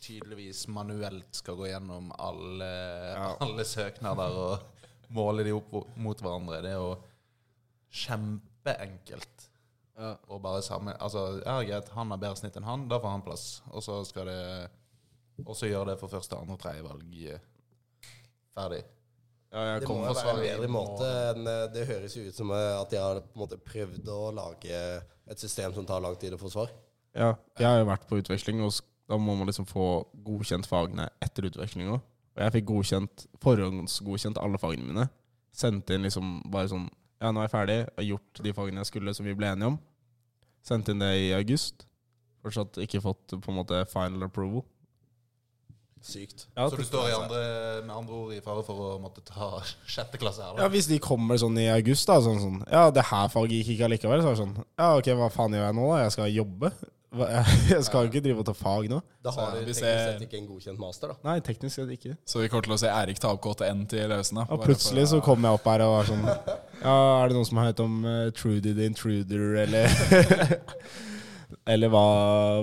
tydeligvis manuelt skal gå gjennom alle, alle søknader og måle de opp mot hverandre. Det er jo kjempeenkelt. Og bare sammen Altså, ja, greit, han har bedre snitt enn han, da får han plass. Og så skal det og så gjør det for første, andre og tredje valg eh, ferdig. Ja, jeg Det må jo være en forsvaret bedre må- måte enn eh, Det høres jo ut som eh, at de har på en måte prøvd å lage et system som tar lang tid å få svar. Ja, jeg har jo vært på utveksling, og da må man liksom få godkjent fagene etter utvekslinga. Og jeg fikk godkjent, forhåndsgodkjent alle fagene mine. Sendte inn liksom bare sånn Ja, nå er jeg ferdig. Jeg har gjort de fagene jeg skulle som vi ble enige om. Sendte inn det i august. Fortsatt ikke fått på en måte final approval. Sykt. Ja, Så du står i andre, med andre ord i fare for å måtte ta sjette klasse her, Ja. Hvis de kommer sånn i august, da sånn sånn Ja, det her faget gikk ikke allikevel. Så er det sånn Ja, ok, hva faen gjør jeg nå, da? Jeg skal jobbe. Jeg skal jo ikke drive og ta fag nå. Da har du vi teknisk sett ikke en godkjent master, da. Nei, teknisk sett ikke. Så vi kommer til å se Erik ta opp KTN til Løsen. da. Og plutselig for så å- kom jeg opp her og var sånn Ja, er det noen som har hørt om uh, Trudy the Intruder, eller Eller hva,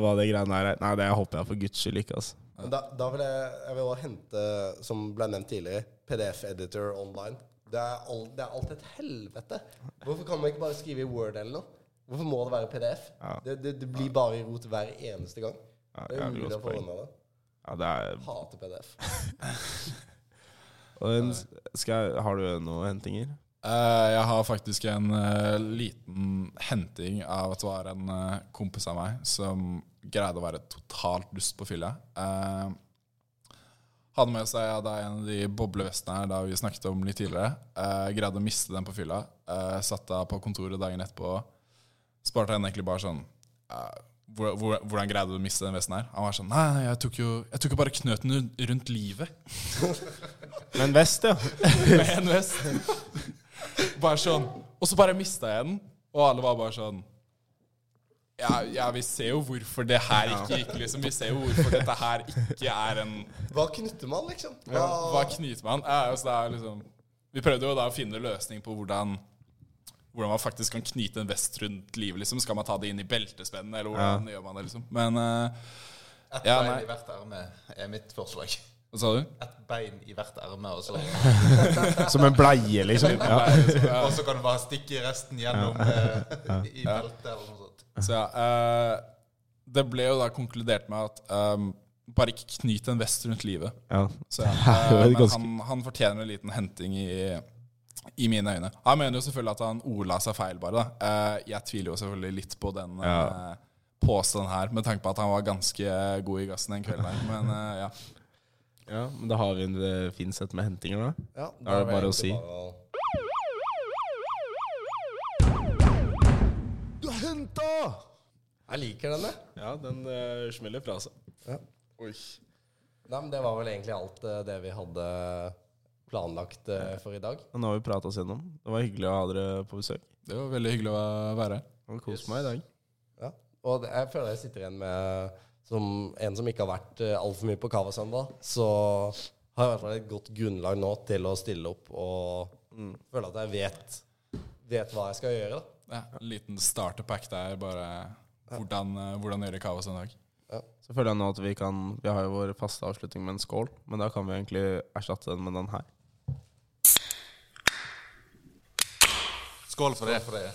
hva det greiene der er. Nei, det håper jeg for guds skyld ikke, altså. Men da, da vil jeg, jeg vil også hente, som ble nevnt tidligere, PDF-editor online. Det er, all, det er alt et helvete. Hvorfor kan man ikke bare skrive i Word eller noe? Hvorfor må det være PDF? Ja. Det, det, det blir bare rot hver eneste gang. Ja, Det er umulig å få unna det. Ja, det er Hater PDF. skal jeg, Har du noen hentinger? Uh, jeg har faktisk en uh, liten henting av at det var en uh, kompis av meg som greide å være totalt dust på fylla. Uh, hadde med seg ja, da en av de boblevestene her da vi snakket om litt tidligere. Eh, greide å miste den på fylla. Uh, satt da på kontoret dagen etterpå. Sparte henne egentlig bare sånn eh, hvor, hvor, Hvordan greide du å miste den vesten her? Han var sånn Nei, nei, jeg tok jo, jeg tok jo bare knøten rundt- livet. Med en vest, ja. med en vest. Bare sånn. Og så bare mista jeg den, og alle var bare sånn ja, ja, vi ser jo hvorfor det her ikke gikk, liksom. Vi ser jo hvorfor dette her ikke er en Hva knytter man, liksom? Hva, Hva knyter man? Ja, altså, det er liksom Vi prøvde jo da å finne løsning på hvordan hvordan man faktisk kan knyte en vest rundt livet. liksom Skal man ta det inn i beltespennet, eller hvordan gjør man det? liksom Men uh, Et Ja, bein i hvert erme er mitt forslag. hva sa du? Et bein i hvert erme, og så, Som en bleie, liksom. Ja. og så kan du bare stikke resten gjennom eh, i beltet eller noe sånt. Så ja, eh, Det ble jo da konkludert med at um, bare ikke knyt en vest rundt livet. Ja. Så, Det eh, men ganske- han, han fortjener en liten henting i, i mine øyne. Han mener jo selvfølgelig at han ordla seg feil, bare. da Eh, Jeg tviler jo selvfølgelig litt på den Ja. påstanden her, med tanke på at han var ganske god i gassen den kvelden. Men uh, ja. ja, men da har vi en fin sett med hentinger, da. Ja, Da er det bare å si. bare henta! Jeg liker denne. Ja, den uh, smeller fra seg. Ja. Oi. Nei, men Det var vel egentlig alt uh, det vi hadde planlagt uh, for i dag. Og nå har vi prata oss gjennom. Det var hyggelig å ha dere på besøk. Det var veldig hyggelig å være her. Jeg yes. kost meg i dag. Ja. Og det, jeg føler jeg sitter igjen med som en som ikke har vært uh, altfor mye på Cava søndag, så har jeg i hvert fall et godt grunnlag nå til å stille opp og føle at jeg vet, vet hva jeg skal gjøre. da. Ja, en liten starterpack der, bare hvordan, eh, hvordan gjøre kaos en dag. Så føler jeg nå at vi kan Vi har jo vår faste avslutning med en skål, men da kan vi egentlig erstatte den med den her. Skål for det. For det.